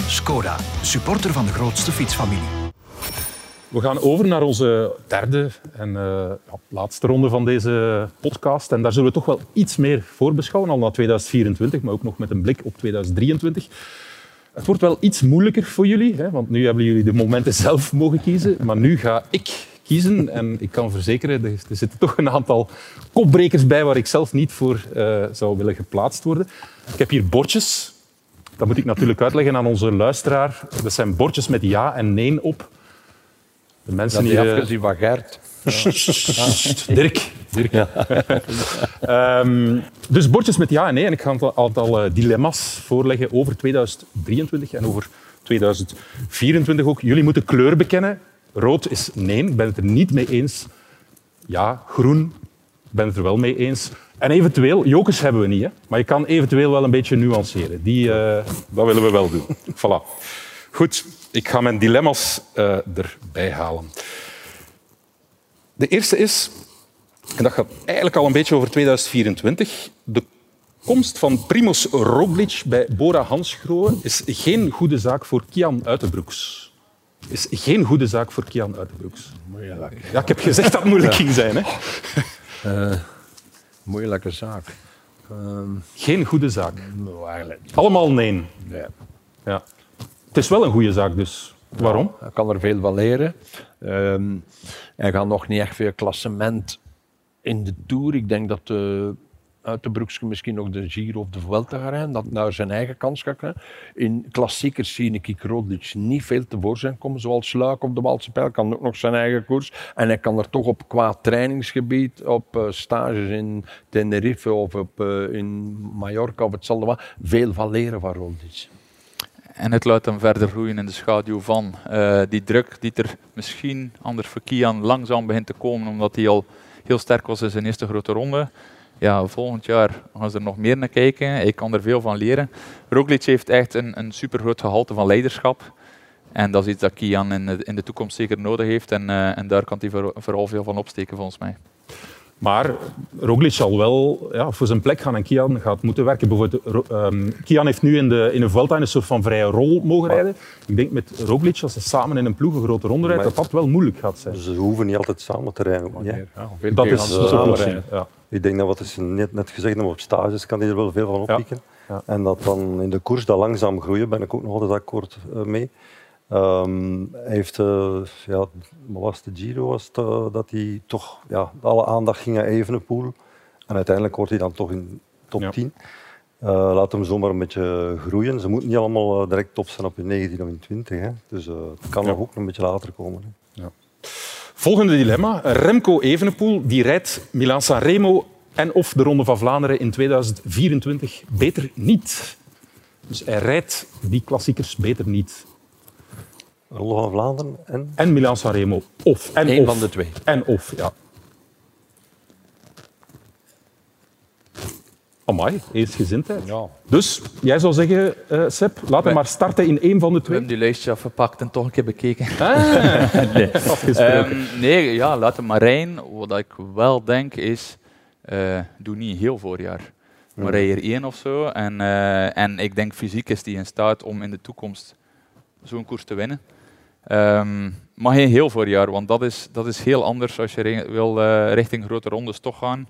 Skoda, supporter van de grootste fietsfamilie. We gaan over naar onze derde en uh, ja, laatste ronde van deze podcast. En daar zullen we toch wel iets meer voorbeschouwen, al naar 2024, maar ook nog met een blik op 2023. Het wordt wel iets moeilijker voor jullie, hè, want nu hebben jullie de momenten zelf mogen kiezen. Maar nu ga ik kiezen en ik kan verzekeren, er zitten toch een aantal kopbrekers bij waar ik zelf niet voor uh, zou willen geplaatst worden. Ik heb hier bordjes. Dat moet ik natuurlijk uitleggen aan onze luisteraar. Dat zijn bordjes met ja en nee op. De mensen die hier... afgezien van Gert. Dirk. Dirk. Ja. um, dus bordjes met ja en nee. En ik ga een aantal uh, dilemma's voorleggen over 2023 en over 2024 ook. Jullie moeten kleur bekennen. Rood is nee, ik ben het er niet mee eens. Ja, groen, ik ben het er wel mee eens. En eventueel, jokers hebben we niet, hè? maar je kan eventueel wel een beetje nuanceren. Die, uh, dat willen we wel doen. voilà. Goed, ik ga mijn dilemma's uh, erbij halen. De eerste is, en dat gaat eigenlijk al een beetje over 2024, de komst van Primoz Roglic bij Bora Hansgrohe is geen goede zaak voor Kian Uitenbroeks. Is geen goede zaak voor Kian Uitenbroeks. Ja, ik heb gezegd dat het moeilijk ging zijn. Hè? Uh, moeilijke zaak. Uh, geen goede zaak. Allemaal nee. Ja. ja. Het is wel een goede zaak dus. Waarom? Hij kan er veel van leren. Um, hij gaat nog niet echt veel klassement in de Tour. Ik denk dat de uit de Broekske misschien nog de Giro of de Vuelta gaan rijden, dat naar zijn eigen kans gaat. In klassiekers zie ik Roglic niet veel tevoorschijn komen, zoals Sluik op de Walse Pijl, kan ook nog zijn eigen koers. En hij kan er toch op qua trainingsgebied, op uh, stages in Tenerife of op, uh, in Mallorca of hetzelfde veel van leren van Roglic. En het laat hem verder groeien in de schaduw van uh, die druk die er misschien anders voor Kian langzaam begint te komen, omdat hij al heel sterk was in zijn eerste grote ronde. Ja, volgend jaar gaan ze er nog meer naar kijken. Ik kan er veel van leren. Roglic heeft echt een, een super groot gehalte van leiderschap. En dat is iets dat Kian in de, in de toekomst zeker nodig heeft. En, uh, en daar kan hij voor, vooral veel van opsteken, volgens mij. Maar Roglic zal wel ja, voor zijn plek gaan en Kian gaat moeten werken. Bijvoorbeeld, um, Kian heeft nu in de, in een Vuelta een soort van vrije rol mogen rijden. Ik denk met Roglic, als ze samen in een ploeg een grote ronde rijden, dat dat wel moeilijk gaat zijn. Ze hoeven niet altijd samen te rijden. Ja. Ja, dat is de oplossing. Ja. Ik denk dat wat is net, net gezegd hebben, op stages kan hij er wel veel van oppikken. En dat dan in de koers dat langzaam groeien, ben ik ook nog altijd akkoord eh, mee. Um, hij heeft, uh, ja, wat was de Giro, was het, uh, dat hij toch ja, alle aandacht ging naar Evenepoel. En uiteindelijk wordt hij dan toch in top ja. 10. Uh, laat hem zomaar een beetje groeien. Ze moeten niet allemaal direct top zijn op hun 19 of in 20. Hè. Dus het kan ja. nog ook een beetje later komen. Hè. Ja. Volgende dilemma. Remco Evenepoel die rijdt Milan-San Remo en of de Ronde van Vlaanderen in 2024 beter niet. Dus hij rijdt die klassiekers beter niet. Ronde van Vlaanderen en? En Milan-San Remo. Of. En Eén of. van de twee. En of, ja. Amai, eensgezindheid. Ja. Dus jij zou zeggen, uh, Seb, laten we maar starten in één van de twee. We hebben die lijstje afgepakt en toch een keer bekeken. Ah. [LAUGHS] nee. Um, nee, ja, laten maar rijden. Wat ik wel denk is, uh, doe niet heel voorjaar. Maar rij er één of zo. En, uh, en ik denk fysiek is die in staat om in de toekomst zo'n koers te winnen. Um, maar geen heel voorjaar, want dat is, dat is heel anders als je wil uh, richting grote rondes toch gaan.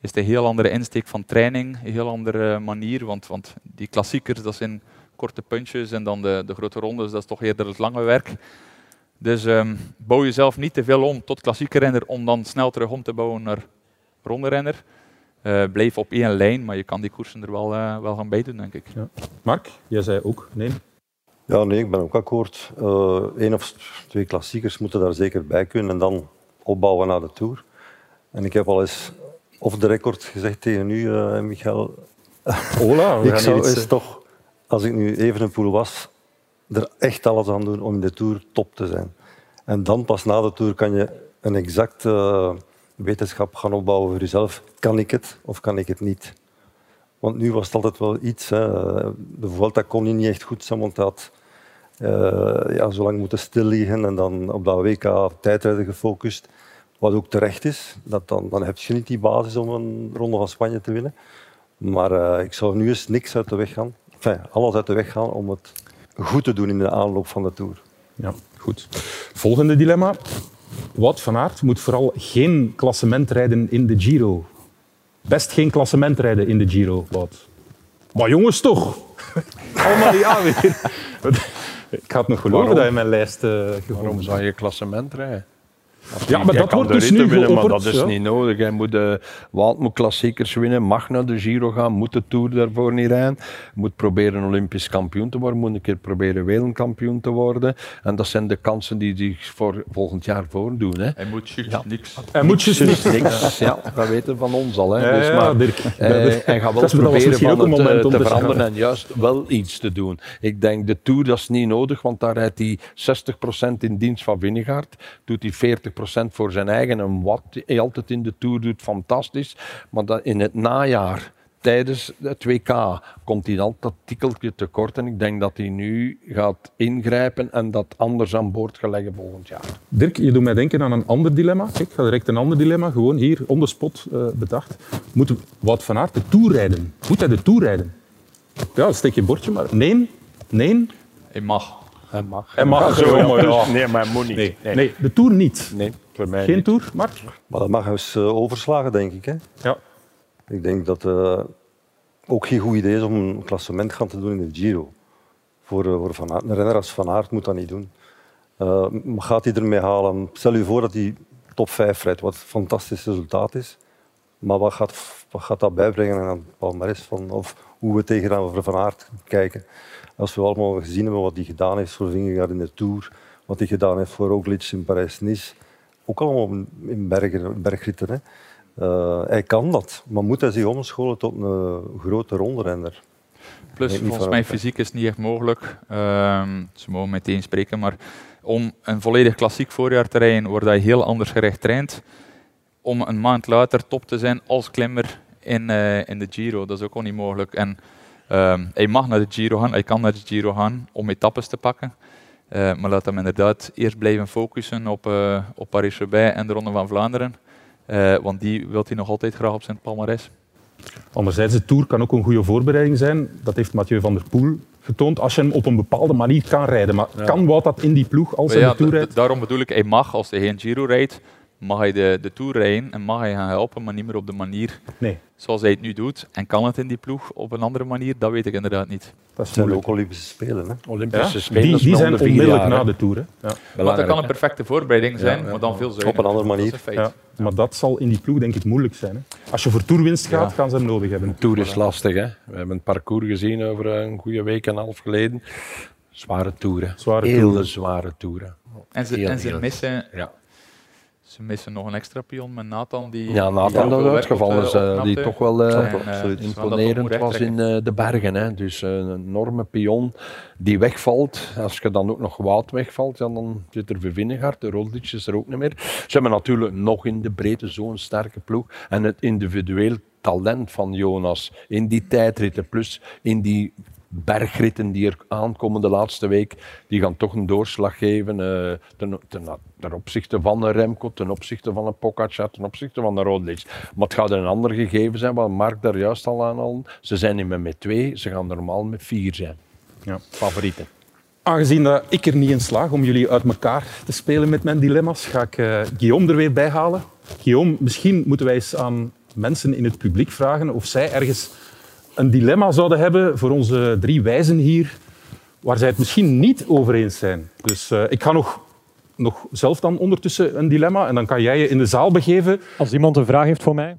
Is het een heel andere insteek van training, een heel andere manier. Want, want die klassiekers, dat zijn korte puntjes en dan de, de grote rondes, dat is toch eerder het lange werk. Dus um, bouw jezelf niet te veel om tot klassieke renner om dan snel terug om te bouwen naar ronde renner. Uh, blijf op één lijn, maar je kan die koersen er wel, wel gaan bij doen, denk ik. Ja. Mark, jij zei ook nee. Ja, nee, ik ben ook akkoord. Eén uh, of twee klassiekers moeten daar zeker bij kunnen en dan opbouwen naar de Tour. En ik heb al eens of de record gezegd tegen u, uh, Michael. Ola, [LAUGHS] ik zou eens uh... toch, als ik nu even een poel was, er echt alles aan doen om in de Tour top te zijn. En dan pas na de Tour kan je een exacte uh, wetenschap gaan opbouwen voor jezelf. Kan ik het of kan ik het niet? Want nu was het altijd wel iets. Hè. De kon niet echt goed zijn, want hij had ja, zo lang moeten stil liggen en dan op dat WK tijdrijden gefocust. Wat ook terecht is. Dat dan, dan heb je niet die basis om een ronde van Spanje te winnen. Maar ik zou nu eens niks uit de weg gaan. Enfin, alles uit de weg gaan om het goed te doen in de aanloop van de Tour. Ja, goed. Volgende dilemma. Wout van Aert moet vooral geen klassement rijden in de Giro. Best geen klassement rijden in de Giro, Wout. Maar jongens toch. [LAUGHS] Allemaal ja weer. [LAUGHS] Ik had nog geloven Waarom? dat je mijn lijst uh, Waarom zou je klassement rijden? Ja, maar dat kan wordt de dus ritten nu winnen, maar dat is ja. niet nodig. Hij moet, uh, Wout moet klassiekers winnen, mag naar de Giro gaan, moet de Tour daarvoor niet rijden. Moet proberen Olympisch kampioen te worden, moet een keer proberen wereldkampioen te worden. En dat zijn de kansen die zich voor volgend jaar voordoen. Hè. Hij moet juist niks. Hij moet Dus niks, ja, dat weten van ons al. Hè. Ja, dus, ja, maar, Dirk. eh, hij gaat wel Dat proberen van het eh, moment om te te veranderen en juist wel iets te doen. Ik denk, de Tour dat is niet nodig, want daar rijdt hij 60% in dienst van Vingegaard. Doet hij 40% voor zijn eigen. En wat hij altijd in de Tour doet, fantastisch. Maar dat in het najaar, tijdens het WK, komt hij altijd dat tikkeltje tekort. En ik denk dat hij nu gaat ingrijpen en dat anders aan boord gaat leggen volgend jaar. Dirk, je doet mij denken aan een ander dilemma. Kijk, ik ga direct een ander dilemma, gewoon hier, on the spot eh, bedacht. Moet Wout van Aert de Tour rijden? Moet hij de Tour rijden? Ja, steek je bordje maar. Nee, nee, Hij mag. Hij mag. hij mag. Zo, maar dus- ja. nee, maar hij moet niet. Nee, nee, de Tour niet. Nee, voor mij Geen niet. Tour, Mark? Maar dat mag eens eh, overslagen, denk ik. Hè. Ja. Ik denk dat het ook geen goed idee is om een klassement gaan te doen in de Giro. Voor, eh, voor van Aert. Een renner als Van Aert moet dat niet doen. Eh, maar gaat hij ermee halen? Stel je voor dat hij top 5 rijdt, wat een fantastisch resultaat is. Maar wat gaat, wat gaat dat bijbrengen aan het palmarès van, of hoe we tegenaan Van Aert kijken? Als we allemaal gezien hebben wat hij gedaan heeft voor Vingegaard in de Tour, wat hij gedaan heeft voor Roglic in Parijs-Nice, ook allemaal in bergen, bergritten. Hè. Eh, hij kan dat, maar moet hij zich omscholen tot een grote ronderenner? Plus, volgens mij fysiek is het niet echt mogelijk. Ehm, ze mogen meteen spreken, maar om een volledig klassiek voorjaar te rijden, waar je heel anders gerecht traint, om een maand later top te zijn als klimmer in, eh, in de Giro, dat is ook al niet mogelijk. En ehm, hij mag naar de Giro gaan, hij kan naar de Giro gaan om etappes te pakken. Eh, maar laat hem inderdaad eerst blijven focussen op, eh, op Paris-Roubaix en de Ronde van Vlaanderen. Eh, want die wil hij nog altijd graag op zijn palmarès. Anderzijds, de Tour kan ook een goede voorbereiding zijn. Dat heeft Mathieu van der Poel getoond. Als je hem op een bepaalde manier kan rijden. Maar kan Wout dat in die ploeg als Maar hij ja, de Tour rijdt? daarom bedoel ik, hij mag, als hij geen Giro rijdt, mag hij de, de Tour rijden en mag hij gaan helpen, maar niet meer op de manier Nee, zoals hij het nu doet. En kan het in die ploeg op een andere manier? Dat weet ik inderdaad niet. dat zijn ook Olympische Spelen. Hè. Olympische Ja? Spelen Die, zijn onmiddellijk jaar, na de Tour. Hè. Ja. Want dat kan een perfecte voorbereiding zijn, Ja, ja. maar dan veel zuiniger. andere manier. Dat is een Ja, feit. maar dat zal in die ploeg denk ik moeilijk zijn. Hè. Als je voor toerwinst gaat, Ja. gaan ze hem nodig hebben. Tour is lastig, hè. We hebben het parcours gezien over een goede week en een half geleden. Zware toeren. Zware Hele toeren. zware toeren. En ze, Heel, en ze, missen, Ja, ze missen nog een extra pion met Nathan. Die ja Nathan dat uitgevallen is, die toch wel En, imponerend was in eh, de bergen. Hè. Dus eh, een enorme pion die wegvalt. Als je dan ook nog Wout wegvalt, ja, dan zit er Vingegaard, de Roglic is er ook niet meer. Ze hebben natuurlijk nog in de breedte zo'n sterke ploeg. En het individueel talent van Jonas in die tijdritten, plus in die bergritten die er aankomen de laatste week, die gaan toch een doorslag geven eh, ten, ten, ten opzichte van een Remco, ten opzichte van een Pogacar, ten opzichte van een Roglic. Maar het gaat een ander gegeven zijn, wat Mark daar juist al aan al. Ze zijn niet meer met twee, ze gaan normaal met vier zijn. Ja. Favorieten. Aangezien dat ik er niet in slaag om jullie uit elkaar te spelen met mijn dilemma's, ga ik eh, Guillaume er weer bij halen. Guillaume, misschien moeten wij eens aan mensen in het publiek vragen of zij ergens een dilemma zouden hebben voor onze drie wijzen hier, waar zij het misschien niet over eens zijn. Dus eh, ik ga nog, nog zelf dan ondertussen een dilemma en dan kan jij je in de zaal begeven. Als iemand een vraag heeft voor mij,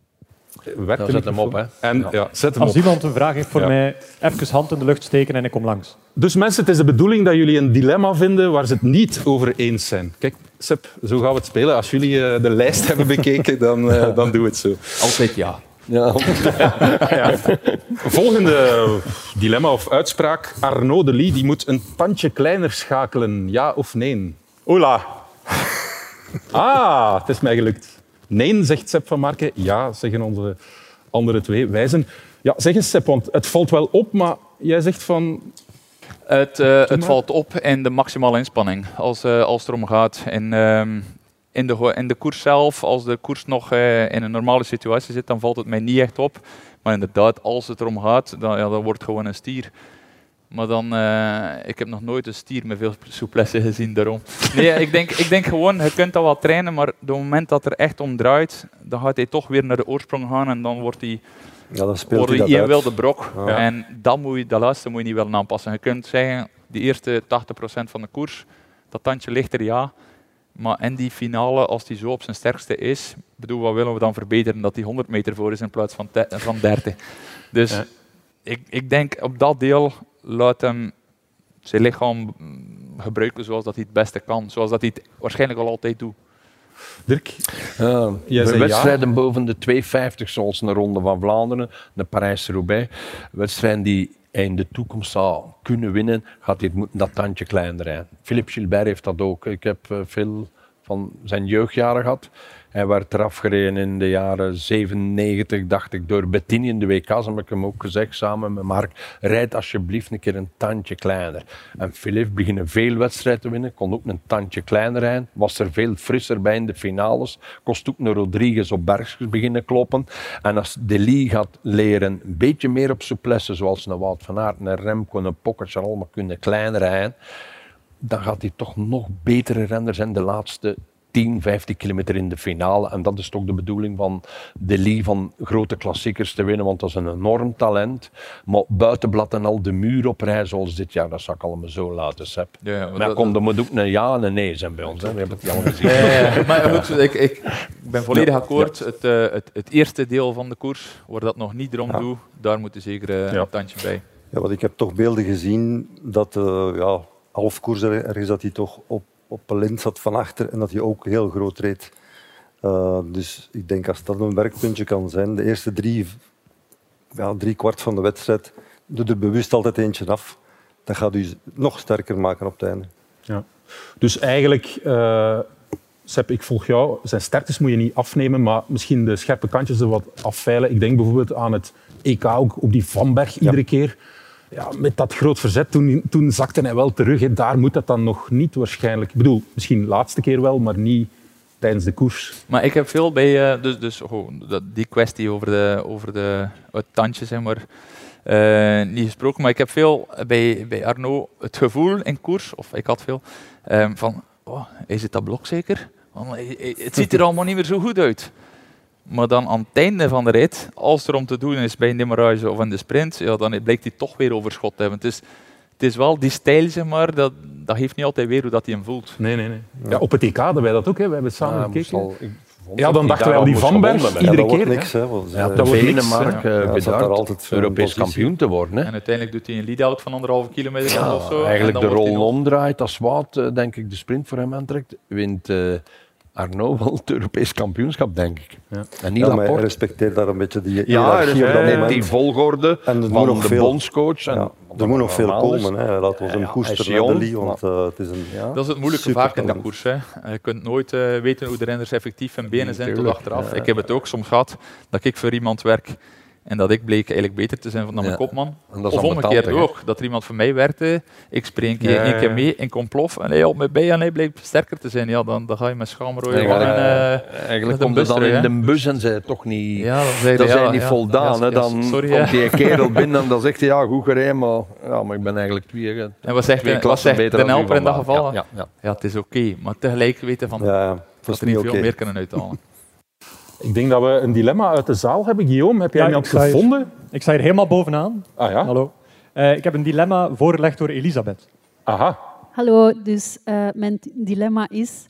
de zet hem op, hè. En, Ja. ja. zet hem als op. iemand een vraag heeft voor Ja. mij, even hand in de lucht steken en ik kom langs. Dus mensen, het is de bedoeling dat jullie een dilemma vinden waar ze het niet over eens zijn. Kijk, Seb, zo gaan we het spelen. Als jullie eh, de lijst [LAUGHS] hebben bekeken, dan, eh, dan doen we het zo. Altijd ja. [LAUGHS] Ja, Volgende dilemma of uitspraak. Arnaud de Lee die moet een tandje kleiner schakelen. Ja of nee? Ola. Ah, het is mij gelukt. Nee, zegt Seb van Marken. Ja, zeggen onze andere twee wijzen. Ja, zeg eens Seb, want het valt wel op, maar jij zegt van... Het, uh, het valt op in de maximale inspanning als, uh, als het erom gaat. En, um, in, de, in de koers zelf, als de koers nog uh, in een normale situatie zit, dan valt het mij niet echt op. Maar inderdaad, als het erom gaat, dan, ja, dan wordt het gewoon een stier. Maar dan, uh, ik heb nog nooit een stier met veel souplesse gezien daarom. [LAUGHS] Nee, ik denk, ik denk gewoon, je kunt dat wel trainen, maar op het moment dat er echt om draait, dan gaat hij toch weer naar de oorsprong gaan en dan wordt hij, ja, dan speelt wordt hij dat wilde brok. Ja. En dat, moet je, dat laatste moet je niet willen aanpassen. Je kunt zeggen, de eerste 80% van de koers, dat tandje ligt er ja. Maar in die finale, als die zo op zijn sterkste is, bedoel, wat willen we dan verbeteren? Dat die 100 meter voor is in plaats van, te- van 30. Dus Ja. ik, ik denk op dat deel laat hem zijn lichaam gebruiken zoals dat hij het beste kan. Zoals dat hij het waarschijnlijk al altijd doet. Dirk? Ja, Jij de wedstrijden boven de 250, zoals een Ronde van Vlaanderen, de Parijs-Roubaix, wedstrijden die in de toekomst zou kunnen winnen, gaat moeten dat tandje kleiner rijden. Philippe Gilbert heeft dat ook. Ik heb eh, veel van zijn jeugdjaren gehad. Hij werd eraf gereden in de jaren 97, dacht ik, door Bettini in de WK's. heb ik hem ook gezegd, samen met Mark, rijd alsjeblieft een keer een tandje kleiner. En Philippe beginnen veel wedstrijden te winnen, kon ook een tandje kleiner rijden, was er veel frisser bij in de finales, kost ook een Rodriguez op bergjes beginnen kloppen. En als Deli gaat leren een beetje meer op souplesse, zoals een Wout van Aert, een Remco, een Pogacar, allemaal kunnen kleiner rijden, dan gaat hij toch nog betere renner zijn de laatste 10, 15 kilometer in de finale. En dat is toch de bedoeling van de Lee van grote klassiekers te winnen, want dat is een enorm talent. Maar buitenblad en al de muur op rij zoals dit jaar, dat zou ik allemaal zo laten, Sepp. Ja, maar maar dat- komt er moet ook een ja en een nee zijn bij ons. Hè. We hebben het al gezien. Ja, ja, ja. [LAUGHS] maar goed, ik, ik ben volledig akkoord. Het, eh, het, het eerste deel van de koers, waar dat nog niet erom Ja. doet, daar moet er zeker eh, Ja. een tandje bij. Ja, want ik heb toch beelden gezien dat uh, ja, half koers er- ergens dat hij toch op, op een lint zat van achter en dat hij ook heel groot reed. Uh, dus ik denk als dat een werkpuntje kan zijn, de eerste drie, ja, drie kwart van de wedstrijd, doe er bewust altijd eentje af. Dat gaat u nog sterker maken op het einde. Ja. Dus eigenlijk, uh, Sepp, ik volg jou. Zijn sterktes moet je niet afnemen, maar misschien de scherpe kantjes er wat afveilen. Ik denk bijvoorbeeld aan het EK ook op die Vanberg iedere keer. Ja, met dat groot verzet, toen, toen zakte hij wel terug. Hè. Daar moet dat dan nog niet waarschijnlijk. Ik bedoel, misschien de laatste keer wel, maar niet tijdens de koers. Maar ik heb veel bij, uh, dus, dus oh, die kwestie over, de, over de, het tandje, zeg maar, uh, niet gesproken. Maar ik heb veel bij, bij Arno het gevoel in koers, of ik had veel, um, van, oh, is het dat blok zeker? Want het ziet er allemaal niet meer zo goed uit. Maar dan aan het einde van de rit, als er om te doen is bij een demarrage of in de sprint, ja, dan blijkt hij toch weer overschot te hebben. Het is, het is wel die stijl, zeg maar, dat, dat geeft niet altijd weer hoe dat hij hem voelt. Nee, nee, nee. Ja, op het EK hadden wij dat ook, hè. we hebben het samen Ja, gekeken. al- Ja, dan die dachten wij al die moest Vanberg gewonnen Ja, iedere dat wordt keer. niks. Hè, want, Ja, dat wordt niks, Denemarken altijd voor Europees kampioen te worden. Hè. En uiteindelijk doet hij een lead-out van anderhalve kilometer Ja, of zo. en eigenlijk dan de rol omdraait als Wout, eh, denk ik, de sprint voor hem aantrekt, wint eh, Arno wel het Europees kampioenschap, denk ik. Ja. En niet Ja, maar respecteer daar een beetje die Ja, hiërarchie op dat respect moment. die volgorde En er moet van nog de veel- bondscoach. En, Ja, er moet nog veel komen. Hè. Laten we Ja, hem ja, koesteren de jong, Lee, want uh, het is een ja, Dat is het moeilijke vaak in de koers. Hè. Je kunt nooit uh, weten hoe de renners effectief hun benen zijn tot achteraf. ja. Ik heb het ook soms gehad dat ik voor iemand werk en dat ik bleek eigenlijk beter te zijn dan mijn Ja. kopman. En dat is Of omgekeerd ook, dat er iemand voor mij werkte, ik spring een keer, Ja, keer mee, ik kom plof en hij helpt me bij en hij bleek sterker te zijn. Ja, dan, dan ga je met schaamrooie Nee, wangen, eigenlijk- eh, komt het dan in de bus en zij toch niet... ja, dan zijn ja, niet ja, voldaan. ja, Dan sorry, komt die kerel [LAUGHS] binnen en dan zegt hij, ja, goed gereden, maar, ja, maar ik ben eigenlijk twee, En wat zegt, twee wat klassen zegt beter de dan helper in dat geval? Ja, ja, ja. Ja, het is oké, maar tegelijk weten van Ja, ja, dat er niet veel meer kunnen uithalen. [LAUGHS] Ik denk dat we een dilemma uit de zaal hebben. Guillaume, heb jij Ja, iemand hier. gevonden? Ik sta hier helemaal bovenaan. Ah ja? Hallo. Eh, ik heb een dilemma voorgelegd door Elisabeth. Aha. Hallo, dus uh, mijn dilemma is...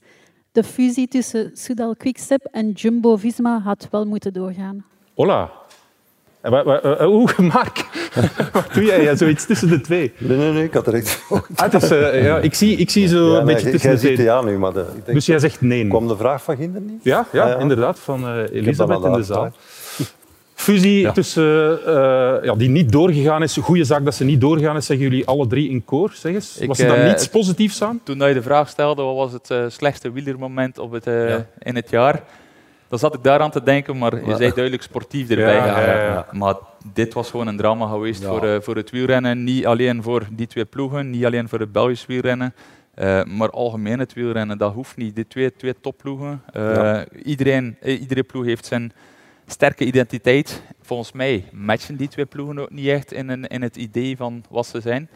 De fusie tussen Soudal Quickstep en Jumbo-Visma had wel moeten doorgaan. Hola. Eh, wa- eh, Oeh, [LAUGHS] Mark. Wat doe jij? Ja, zoiets tussen de twee. Nee, nee, nee, ik had er echt... Ah, het is, eh, ja, ik, zie, ik zie zo Ja, een nee, beetje tussen jij de twee. ja nu, maar de, ik denk, Dus jij zegt nee. kwam de vraag van Ginder niet? Ja, ja, Ah, ja. inderdaad, van eh, heb Elisabeth in de zaal. Fusie Ja. tussen, eh, ja, die niet doorgegaan is. Goede zaak dat ze niet doorgaan is, zeggen jullie alle drie in koor. Zeg eens. Ik, Was er dan eh, niets positiefs aan? Toen je de vraag stelde, wat was het eh, slechtste wielermoment op het, eh, in het jaar, dan zat ik daaraan te denken, maar je zei duidelijk sportief erbij. [LAUGHS] Ja, ja, ja. Maar dit was gewoon een drama geweest voor, uh, voor het wielrennen. Niet alleen voor die twee ploegen, niet alleen voor het Belgisch wielrennen. Uh, maar algemeen het wielrennen, dat hoeft niet. Die twee, twee topploegen. Uh, iedereen, iedere ploeg heeft zijn sterke identiteit. Volgens mij matchen die twee ploegen ook niet echt in, een, in het idee van wat ze zijn.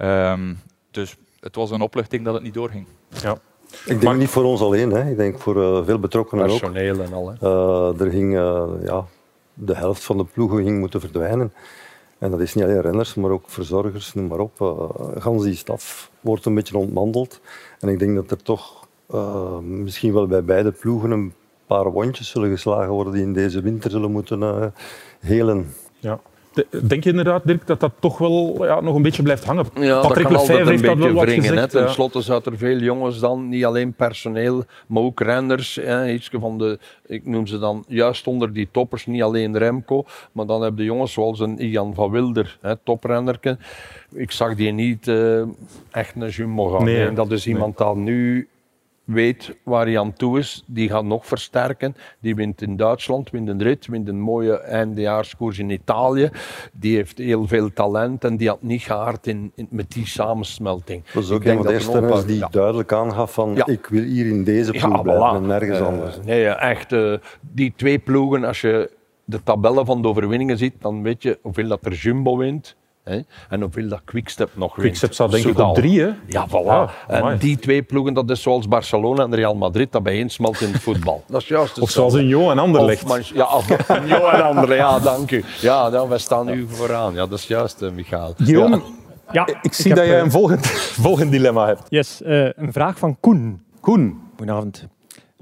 Um, dus het was een opluchting dat het niet doorging. Ja. Ik denk niet voor ons alleen, hè. ik denk voor uh, veel betrokkenen ook. Personeel en al. Hè. Uh, er ging, uh, ja, de helft van de ploegen ging moeten verdwijnen. En dat is niet alleen renners, maar ook verzorgers, noem maar op. Uh, gans die staf wordt een beetje ontmanteld. En ik denk dat er toch misschien wel bij beide ploegen een paar wondjes zullen geslagen worden die in deze winter zullen moeten helen. Ja. Denk je inderdaad, Dirk, dat dat toch wel ja, nog een beetje blijft hangen? Ja, Patrick dat kan heeft dat wel wat wringen, gezegd. Ten slotte zaten er veel jongens dan, niet alleen personeel, maar ook renners. Hè, iets van de, ik noem ze dan juist onder die toppers, niet alleen Remco, maar dan heb je jongens zoals een Ian van Wilder, hè. Ik zag die niet uh, echt een jumbo gaan. Nee, dat is iemand nee. dat nu weet waar hij aan toe is. Die gaat nog versterken. Die wint in Duitsland, wint een rit, wint een mooie eindejaarskoers in Italië. Die heeft heel veel talent en die had niet gehaard in, in, met die samensmelting. Dat is ook een van de eerste die ja. duidelijk aangaf van ja. ik wil hier in deze ploeg ja, blijven en nergens uh, anders. Nee, echt. Uh, die twee ploegen, als je de tabellen van de overwinningen ziet, dan weet je hoeveel dat er Jumbo wint Hè? En hoeveel dat Quickstep nog wint. Quickstep staat denk ik op drie, hè? Ja, voilà. Ja, en die twee ploegen, dat is zoals Barcelona en Real Madrid, dat bijeensmelt in het voetbal. [LAUGHS] Dat is juist of zoals een Jo en Anderlecht. ja, of [LAUGHS] Jo en Anderlecht, ja, dank u. Ja, dan, wij staan nu vooraan. Ja, dat is juist, uh, Michael. Guillaume, ja. ik zie ik dat jij een volgend, [LAUGHS] volgend dilemma hebt. Yes, uh, een vraag van Koen. Koen. Goedenavond.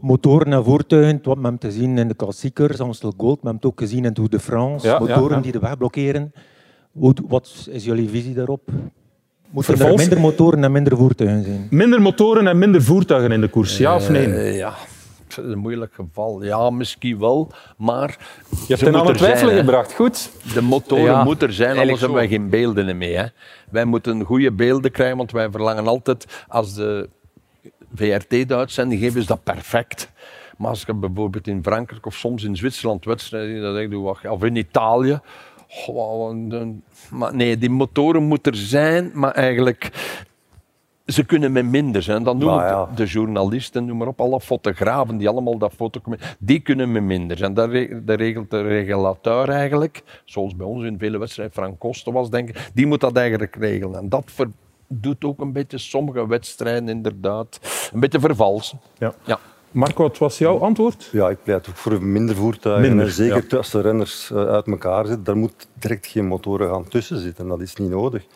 Motoren en voertuigen, wat we hebben te zien in de klassiekers, Amstel Gold, we hebben het ook gezien in Tour de France. Ja, motoren die de weg blokkeren. Wat is jullie visie daarop? Moeten er minder motoren en minder voertuigen zijn? Minder motoren en minder voertuigen in de koers, ja of nee? Uh, ja, dat is een moeilijk geval. Ja, misschien wel, maar... Je hebt het aan het twijfelen gebracht, goed. De motoren ja, moeten er zijn, anders hebben wij geen beelden meer. Hè. Wij moeten goede beelden krijgen, want wij verlangen altijd, als de VRT de uitzending geeft, is dat perfect. Maar als je bijvoorbeeld in Frankrijk of soms in Zwitserland wedstrijden, doe, of in Italië, maar nee, die motoren moeten er zijn, maar eigenlijk ze kunnen met minder zijn. Dan noem ik ja. de journalisten, noem maar op, alle fotografen die allemaal dat foto die kunnen met minder zijn. Dat, regelt de regulateur eigenlijk, zoals bij ons in vele wedstrijden, Frank Kosten was denk ik, die moet dat eigenlijk regelen. En dat doet ook een beetje sommige wedstrijden inderdaad een beetje vervalsen. Ja. ja. Marco, wat was jouw antwoord? Ja, ik pleit ook voor minder voertuigen. Minder, Zeker ja. als de renners eh, uit elkaar zitten, daar moet direct geen motoren gaan tussen zitten. Dat is niet nodig.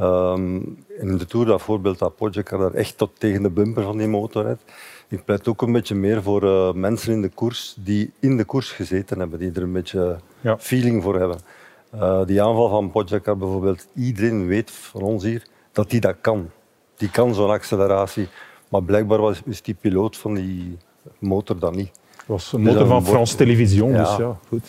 Um, in de Tour, dat voorbeeld dat Pogacar daar echt tot tegen de bumper van die motor rijdt. Ik pleit ook een beetje meer voor uh, mensen in de koers die in de koers gezeten hebben, die er een beetje ja. feeling voor hebben. Uh, die aanval van Pogacar bijvoorbeeld, iedereen weet van ons hier dat hij dat kan. Die kan zo'n acceleratie. Maar blijkbaar was, is die piloot van die motor dat niet. Het was een motor dus van France Television, ja. dus ja, goed.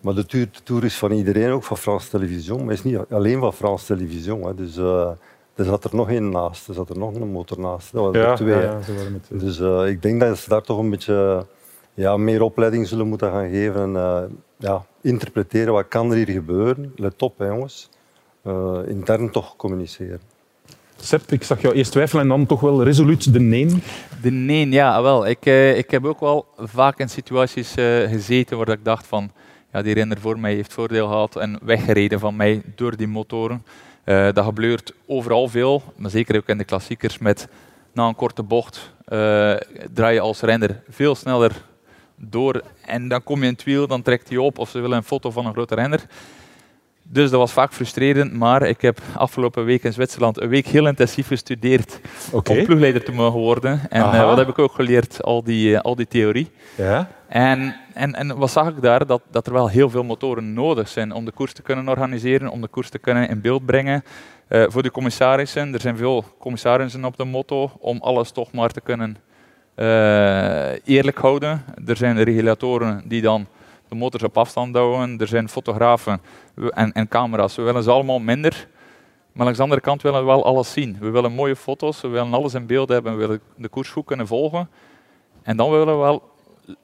Maar de tour, de tour, is van iedereen, ook van France Television. Maar is niet alleen van France Television. Hè. Dus uh, er zat er nog één naast. Er zat er nog een motor naast. Dat waren er twee. Ja, met Dus uh, ik denk dat ze daar toch een beetje ja, meer opleiding zullen moeten gaan geven. En uh, ja, interpreteren wat kan er hier gebeuren. Let op, hè, jongens. intern toch communiceren. Sepp, ik zag jou eerst twijfelen en dan toch wel resoluut de nee. De nee, ja, wel. Ik, uh, ik heb ook wel vaak in situaties uh, gezeten waar ik dacht van, ja, die renner voor mij heeft voordeel gehad en weggereden van mij door die motoren. Uh, dat gebeurt overal veel, maar zeker ook in de klassiekers met na een korte bocht draai je als renner veel sneller door en dan kom je in het wiel, dan trekt hij op of ze willen een foto van een grote renner. Dus dat was vaak frustrerend, maar ik heb afgelopen week in Zwitserland een week heel intensief gestudeerd okay. om ploegleider te mogen worden. En uh, wat heb ik ook geleerd? Al die, uh, al die theorie. Ja. En, en, en wat zag ik daar? Dat, dat er wel heel veel motoren nodig zijn om de koers te kunnen organiseren, om de koers te kunnen in beeld brengen. Uh, voor de commissarissen, er zijn veel commissarissen op de motto om alles toch maar te kunnen eerlijk houden. Er zijn regulatoren die dan de motors op afstand houden. Er zijn fotografen en, en camera's. We willen ze allemaal minder. Maar langs de andere kant willen we wel alles zien. We willen mooie foto's, we willen alles in beeld hebben, we willen de koers goed kunnen volgen. En dan willen we wel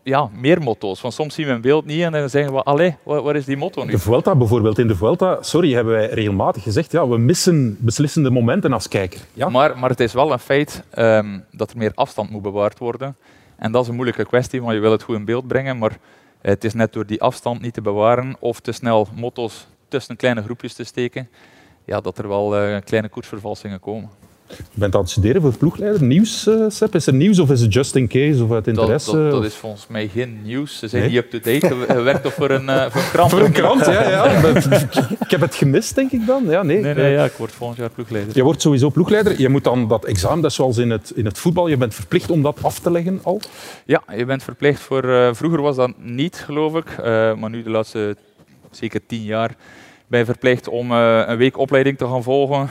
ja, meer motto's. Want soms zien we een beeld niet en dan zeggen we, allee, waar, is die motto nu? De Vuelta bijvoorbeeld. In de Vuelta, sorry, hebben wij regelmatig gezegd, ja, we missen beslissende momenten als kijker. Ja? Maar, maar het is wel een feit ehm, dat er meer afstand moet bewaard worden. En dat is een moeilijke kwestie, want je wil het goed in beeld brengen, maar het is net door die afstand niet te bewaren of te snel motto's tussen kleine groepjes te steken, ja, dat er wel uh, kleine koersvervalsingen komen. Je bent aan het studeren voor ploegleider. Nieuws, uh, Sepp? Is er nieuws of is het just in case of uit interesse? Dat, dat, dat is volgens mij geen nieuws. Ze zijn niet up-to-date. Je werkt toch voor een, uh, voor een krant? Voor een krant, ja. ja. [LAUGHS] ik heb het gemist, denk ik dan. Ja, nee. Nee, nee ja, ik word volgend jaar ploegleider. Je wordt sowieso ploegleider. Je moet dan dat examen, dat is zoals in het, in het voetbal, je bent verplicht om dat af te leggen al? Ja, je bent verplicht voor... Uh, vroeger was dat niet, geloof ik. maar nu de laatste zeker tien jaar ben je verplicht om een week opleiding te gaan volgen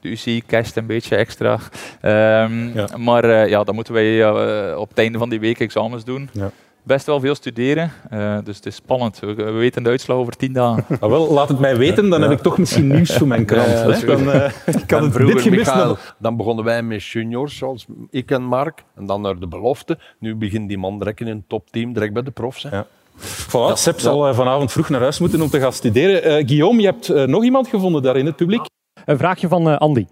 de UCI casht een beetje extra. Um, Maar uh, ja, dan moeten wij uh, op het einde van die week examens doen. Ja. Best wel veel studeren, uh, dus het is spannend. We, we, weten de uitslag over tien dagen. [LAUGHS] Ah, wel, laat het mij weten, dan heb ik toch misschien nieuws voor mijn krant. Ja, dan, [LAUGHS] ik kan het dit gemist Michael, Dan begonnen wij met juniors, zoals ik en Mark, en dan naar de belofte. Nu begint die man direct in een topteam, direct bij de profs. Hè. Ja. Voilà, ja, Sepp zal vanavond vroeg naar huis moeten om te gaan studeren. Uh, Guillaume, je hebt nog iemand gevonden daar in het publiek? Een vraagje van uh, Andy.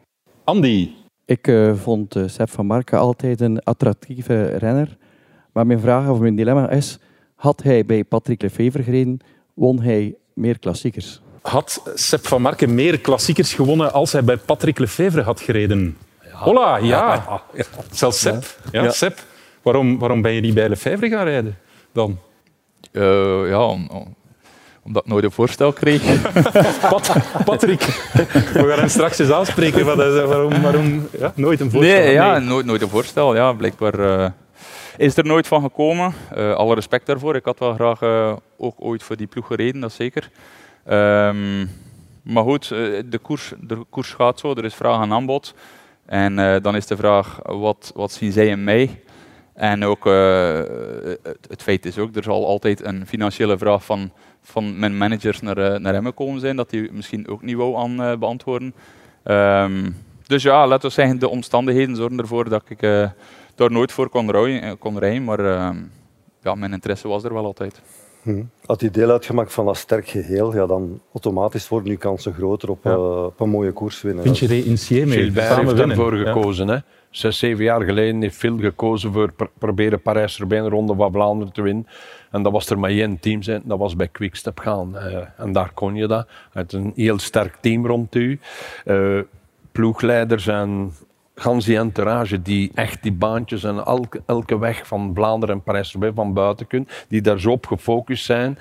Andy. Ik uh, vond uh, Sepp van Marken altijd een attractieve renner. Maar mijn vraag of mijn dilemma is, had hij bij Patrick Lefevre gereden, won hij meer klassiekers? Had Sepp van Marken meer klassiekers gewonnen als hij bij Patrick Lefevre had gereden? Ja. Hola, ja. ja. Zelfs Sepp. Ja. ja. Sepp. Waarom, waarom ben je niet bij Lefevre gaan rijden dan? Uh, ja, omdat ik nooit een voorstel kreeg. [LAUGHS] Pat, Patrick, we gaan hem straks eens aanspreken. waarom waarom ja, nooit een voorstel? Nee, ja, Nooit, nooit een voorstel. Ja, blijkbaar uh, is er nooit van gekomen. Uh, alle respect daarvoor. Ik had wel graag uh, ook ooit voor die ploeg gereden, dat zeker. Um, maar goed, de koers, de koers gaat zo. Er is vraag en aanbod. En dan is de vraag, wat, wat zien zij in mij? En ook, het, het feit is ook, er zal altijd een financiële vraag van van mijn managers naar, uh, naar hem gekomen zijn, dat die misschien ook niet wou aan uh, beantwoorden. Um, dus ja, laten we zeggen, de omstandigheden zorgen ervoor dat ik uh, daar nooit voor kon, rijden, kon rijden maar ehm, ja, mijn interesse was er wel altijd. Hm. Als je deel uitgemaakt van dat sterk geheel, ja, dan automatisch worden je kansen groter op, ja. op een mooie koers winnen. Vind je de in? Gilbert heeft ervoor gekozen. Hè? Zes, zeven jaar geleden heeft Phil gekozen voor pr proberen Parijs-Roubaix een ronde van Vlaanderen te winnen. En dat was er maar één team zijn, dat was bij Quickstep gaan. Uh, en daar kon je dat. Het een heel sterk team rond u. Uh, ploegleiders en gans die entourage die echt die baantjes en elke, weg van Vlaanderen en Parijs-Roubaix van buiten kunnen, die daar zo op gefocust zijn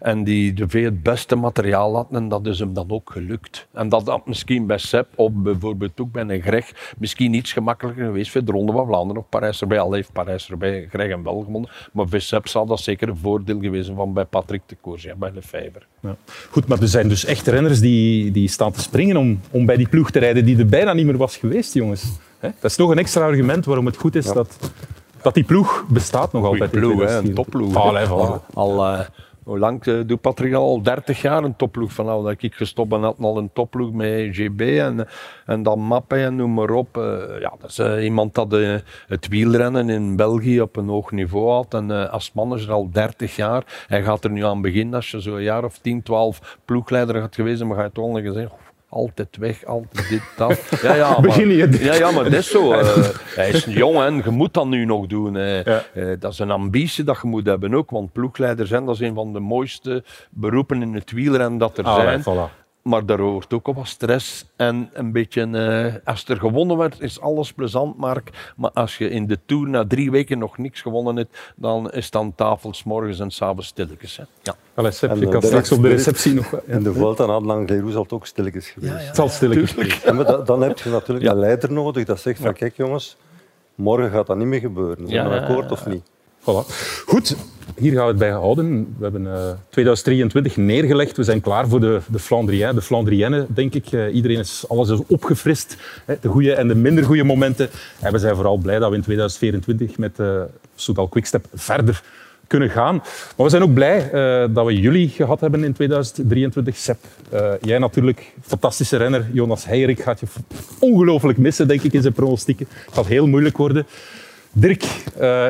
en die de veel het beste materiaal hadden en dat is hem dan ook gelukt. En dat had misschien bij Sepp of bijvoorbeeld ook bij een Greg misschien iets gemakkelijker geweest voor de Ronde van Vlaanderen of Parijs-Roubaix. Al heeft Parijs-Roubaix Greg hem wel maar voor Sepp zal dat zeker een voordeel geweest van bij Patrick de Koers, ja, bij Vijver. Ja. Goed, maar er zijn dus echt renners die, die staan te springen om, om bij die ploeg te rijden die er bijna niet meer was geweest, jongens. Dat is nog een extra argument waarom het goed is dat, dat die ploeg bestaat nog altijd. Goeie ploeg, een topploeg. al, al uh, hoe lang uh, doet Patrick al? 30 jaar een topploeg. Vanaf dat ik gestopt ben, had al een topploeg met GB en, en dan Mappe en noem maar op. Uh, ja, dat is iemand dat het wielrennen in België op een hoog niveau had. En als manager al 30 jaar. Hij gaat er nu aan beginnen. Als je zo'n jaar of 10, 12 ploegleider had geweest, dan ga je toch al zeggen altijd weg, altijd dit, dat. [LAUGHS] Ja, ja, maar, ja, ja, maar dat is zo. Uh, [LAUGHS] hij is jong en je moet dat nu nog doen. Uh, ja. uh, dat is een ambitie dat je moet hebben ook, want ploegleider zijn, dat is een van de mooiste beroepen in het wielrennen dat er ah, zijn. Voilà. Maar daar hoort ook wat stress en een beetje... Uh, als er gewonnen werd, is alles plezant, Mark. Maar als je in de Tour na drie weken nog niks gewonnen hebt, dan is dan tafel s morgens en s'avonds stilletjes. Hè. Ja. Allee, je kan straks op de receptie nog... Ja. In de Vuelta aan Lang Leroux zal het ook stilletjes geweest ja, ja, Het zal stilletjes geweest Dan heb je natuurlijk een leider nodig dat zegt van kijk jongens, morgen gaat dat niet meer gebeuren. Zijn we akkoord of niet? Goed, hier gaan we het bij houden. We hebben uh, eh, 2023 neergelegd. We zijn klaar voor de, de de Flandrienne, denk ik. Uh, iedereen is, alles is opgefrist. Hè, de goede en de minder goede momenten. En we zijn vooral blij dat we in 2024 met uh, Soudal Quickstep verder kunnen gaan. Maar we zijn ook blij dat we jullie gehad hebben in 2023. Sepp, uh, jij natuurlijk, fantastische renner. Jonas Heijerik gaat je ongelooflijk missen, denk ik, in zijn pronostieken. Het gaat heel moeilijk worden. Dirk,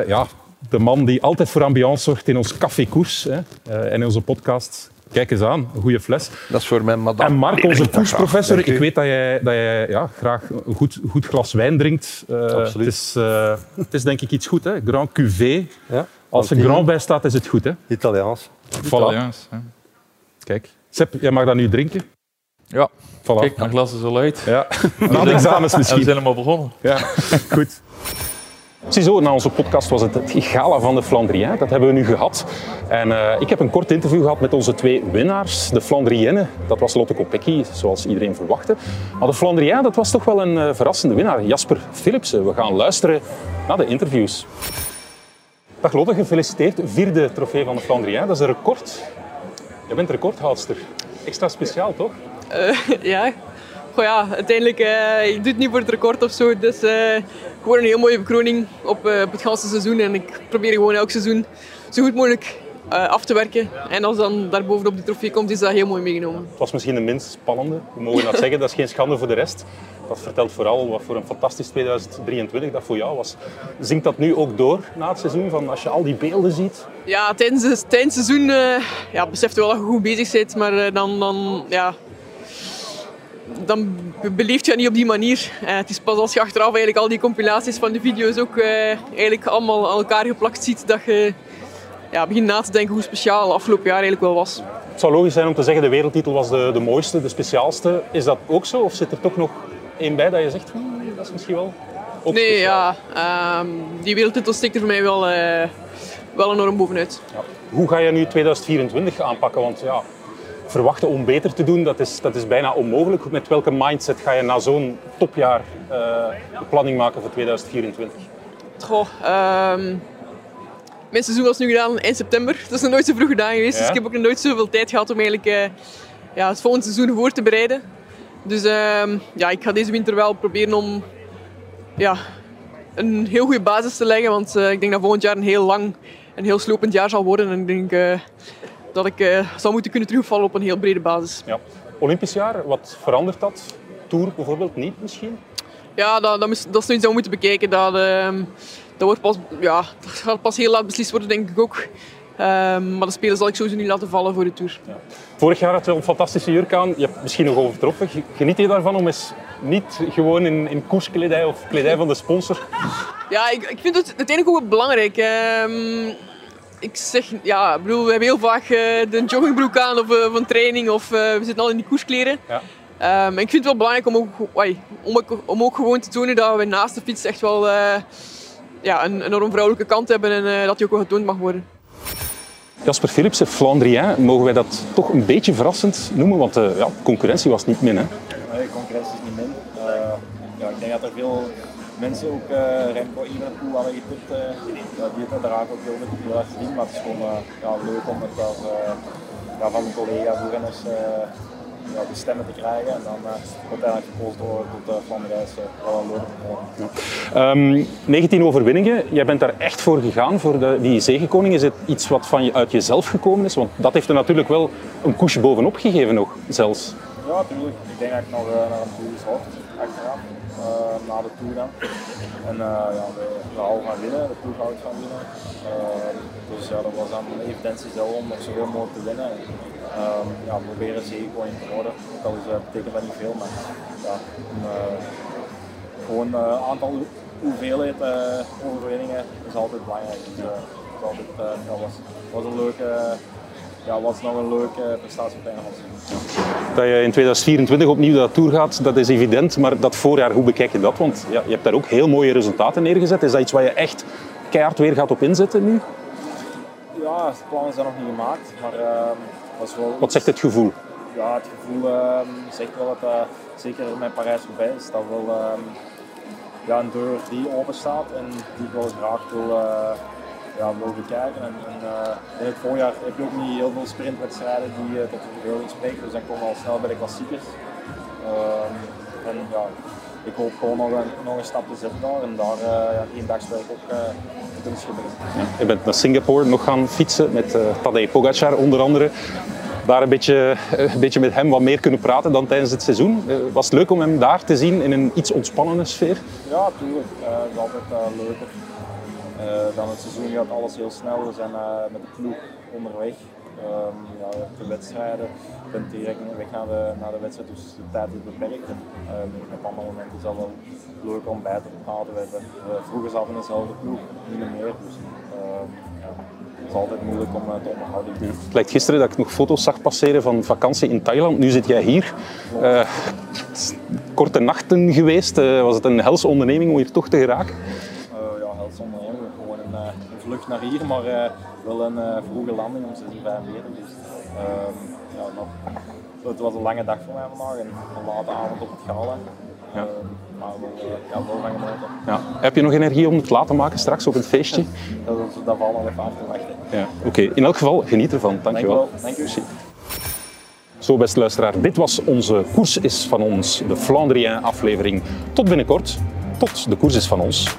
ja, de man die altijd voor ambiance zorgt in ons cafékoers hè, en in onze podcast. Kijk eens aan, een goede fles. Dat is voor mijn madame. En Mark, onze koersprofessor, ik weet dat jij, dat jij ja, graag een goed, goed glas wijn drinkt. Uh, Absoluut. Het is, uh, het is denk ik iets goed, hè? Grand Cuvée. Ja, Als er Grand bij staat, is het goed. Hè? Italiaans. Voilà. Italiaans. Hè. Kijk. Sepp, jij mag dat nu drinken. Ja. Voilà. Kijk, mijn glas is al uit. Ja. [LAUGHS] Na de examens misschien. we zijn helemaal begonnen. Ja, goed. Ziezo, na onze podcast was het het gala van de Flandrien. Dat hebben we nu gehad. En uh, ik heb een kort interview gehad met onze twee winnaars. De Flandrienne, dat was Lotte Kopecky, zoals iedereen verwachtte. Maar de Flandrien, dat was toch wel een uh, verrassende winnaar. Jasper Philipsen. We gaan luisteren naar de interviews. Dag Lotte, gefeliciteerd. Vierde trofee van de Flandrien. Dat is een record. Je bent recordhoudster. Extra speciaal, toch? Uh, [LAUGHS] ja, Goh ja, uiteindelijk, ik doe het niet voor het record of zo. Dus gewoon een heel mooie bekroning op, uh, op het hele seizoen. En ik probeer gewoon elk seizoen zo goed mogelijk af te werken. En als dan daarbovenop de trofee komt, is dat heel mooi meegenomen. Het was misschien de minst spannende. We mogen dat zeggen, dat is geen schande voor de rest. Dat vertelt vooral wat voor een fantastisch 2023 dat voor jou was. Zingt dat nu ook door na het seizoen? Van als je al die beelden ziet? Ja, tijdens, het, tijdens het seizoen ja, beseft je wel dat je goed bezig bent. Maar dan, dan ja, dan beleeft je het niet op die manier. Uh, het is pas als je achteraf eigenlijk al die compilaties van de video's ook uh, eigenlijk allemaal aan elkaar geplakt ziet, dat je ja, begint na te denken hoe speciaal afgelopen jaar eigenlijk wel was. Het zou logisch zijn om te zeggen de wereldtitel was de, de mooiste, de speciaalste. Is dat ook zo? Of zit er toch nog één bij dat je zegt, hm, dat is misschien wel ook Nee, speciaal. ja. Um, die wereldtitel stikt er voor mij wel, uh, wel enorm bovenuit. Ja. Hoe ga je nu 2024 aanpakken? Want ja, verwachten om beter te doen, dat is, dat is bijna onmogelijk. Met welke mindset ga je na zo'n topjaar uh, de planning maken voor 2024? Goh, um, mijn seizoen was nu gedaan in september. Dat is nog nooit zo vroeg gedaan geweest. Ja? Dus ik heb ook nog nooit zoveel tijd gehad om eigenlijk, uh, ja, het volgende seizoen voor te bereiden. Dus uh, ja, ik ga deze winter wel proberen om ja, een heel goede basis te leggen. Want uh, ik denk dat volgend jaar een heel lang en heel slopend jaar zal worden. En ik denk dat ik uh, zou moeten kunnen terugvallen op een heel brede basis. Ja. Olympisch jaar, wat verandert dat? Tour bijvoorbeeld niet misschien? Ja, dat, dat, is, dat is zoiets dat we moeten bekijken. Dat, uh, dat, wordt pas, ja, dat gaat pas heel laat beslist worden, denk ik ook. Uh, maar de spelen zal ik sowieso niet laten vallen voor de Tour. Ja. Vorig jaar had je een fantastische jurk aan. Je hebt misschien nog overtroffen. Geniet je daarvan om eens niet gewoon in, in koerskledij of kledij van de sponsor? Ja, ik, ik vind het uiteindelijk ook belangrijk. Ehm, ik zeg, ja, ik bedoel, we hebben heel vaak uh, de joggingbroek aan of, uh, van training of uh, we zitten al in die koerskleren. Ja. Um, ik vind het wel belangrijk om ook, om, ook, om ook gewoon te tonen dat we naast de fiets echt wel ja, een enorm vrouwelijke kant hebben en dat die ook wel getoond mag worden. Jasper Philipsen, Flandrien, mogen wij dat toch een beetje verrassend noemen? Want de ja, concurrentie was niet min, hè? Nee, concurrentie is niet min. ja, ik denk dat er veel mensen ook uh, Remco Evenepoel hadden getipt. Uh, ja, die het uiteraard ook heel, heel erg zien, maar het is gewoon uh, ja, leuk om het daar, ja, van mijn collega's renners ja, de stemmen te krijgen. En dan uiteindelijk gekozen door tot de Flandrijs wel een. Ja. Um, 19 overwinningen, jij bent daar echt voor gegaan, voor de, die zegenkoning. Is het iets wat van je, uit jezelf gekomen is? Want dat heeft er natuurlijk wel een koesje bovenop gegeven nog, zelfs. Ja, natuurlijk. Ik denk dat ik nog naar een doel is achteraf. Uh, na de Tour dan. En uh, ja, de hal gaan winnen, de Tour houdt gaan winnen. Uh, dus ja, dat was dan een zelf om nog zoveel mogelijk te winnen. En, ja, proberen zeekoning te worden. Al is, betekent dat niet veel, maar ja, gewoon een aantal hoeveelheid overwinningen is altijd belangrijk. Dus, altijd, dat was, was een leuke ja, was nog een leuke prestatie op Dat je in 2024 opnieuw dat Tour gaat, dat is evident. Maar dat voorjaar, hoe bekijk je dat? Want ja, je hebt daar ook heel mooie resultaten neergezet. Is dat iets waar je echt keihard weer gaat op inzetten nu? Ja, de plannen zijn nog niet gemaakt. Maar, uh, was wel... Wat zegt het gevoel? Ja, het gevoel uh, zegt wel dat, uh, zeker met Parijs voorbij is, dat wel ehm, ja, een deur die open staat en die ik wel graag wil eh, ja, wil bekijken. En, en uh, in het voorjaar heb je ook niet heel veel sprintwedstrijden die uh, tot de verbeelding spreken, dus dan komen we al snel bij de klassiekers. Uh, en ja, ik hoop gewoon nog een, nog een stap te zetten daar en daar uh, ja, één dagswerk ook te kunnen. Ja, je bent naar Singapore nog gaan fietsen met Tadej Pogacar onder andere. Daar een beetje, een beetje met hem wat meer kunnen praten dan tijdens het seizoen. was het leuk om hem daar te zien in een iets ontspannende sfeer? Ja, tuurlijk. dat is altijd leuker. Dan het seizoen gaat alles heel snel. We zijn met de ploeg onderweg. Um, ja, de wedstrijden, je bent direct weg naar de, naar de wedstrijd, dus de tijd is beperkt. En, uh, op andere momenten is het wel leuk om bij te praten. We hebben, uh, vroeger zaten we dezelfde ploeg, niet meer. Dus, uh, ja, het is altijd moeilijk om uh, te onderhouden. Ja. Het lijkt gisteren dat ik nog foto's zag passeren van vakantie in Thailand. Nu zit jij hier. Uh, korte nachten geweest. Was het een helse onderneming om hier toch te geraken? Uh, ja, helse onderneming. Gewoon een, naar hier, maar wel een uh, vroege landing om 6.45 Dus uh, ja, nog, het was een lange dag voor mij vandaag en een late avond op het gala. Ja. Uh, maar wel, uh, ja, wel van genoten. Ja. Heb je nog energie om het te laten maken straks op het feestje? [LAUGHS] dat, dat valt nog even af te wachten. Ja. Oké, okay. in elk geval geniet ervan. Dankjewel. Dank je wel. Zo, beste luisteraar, dit was onze Koers is van ons, de Flandrien aflevering. Tot binnenkort. Tot de Koers is van ons.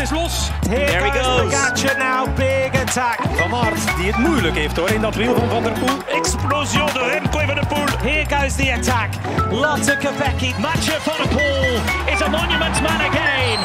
Is los. There he goes. Pogacar now, big attack. Van Aert, die het moeilijk heeft hoor in dat wiel van Van der Poel. Explosion de Remco van der Poel. Here goes the attack. Lotte Kopecky. Mathieu van der Poel is a monument man again.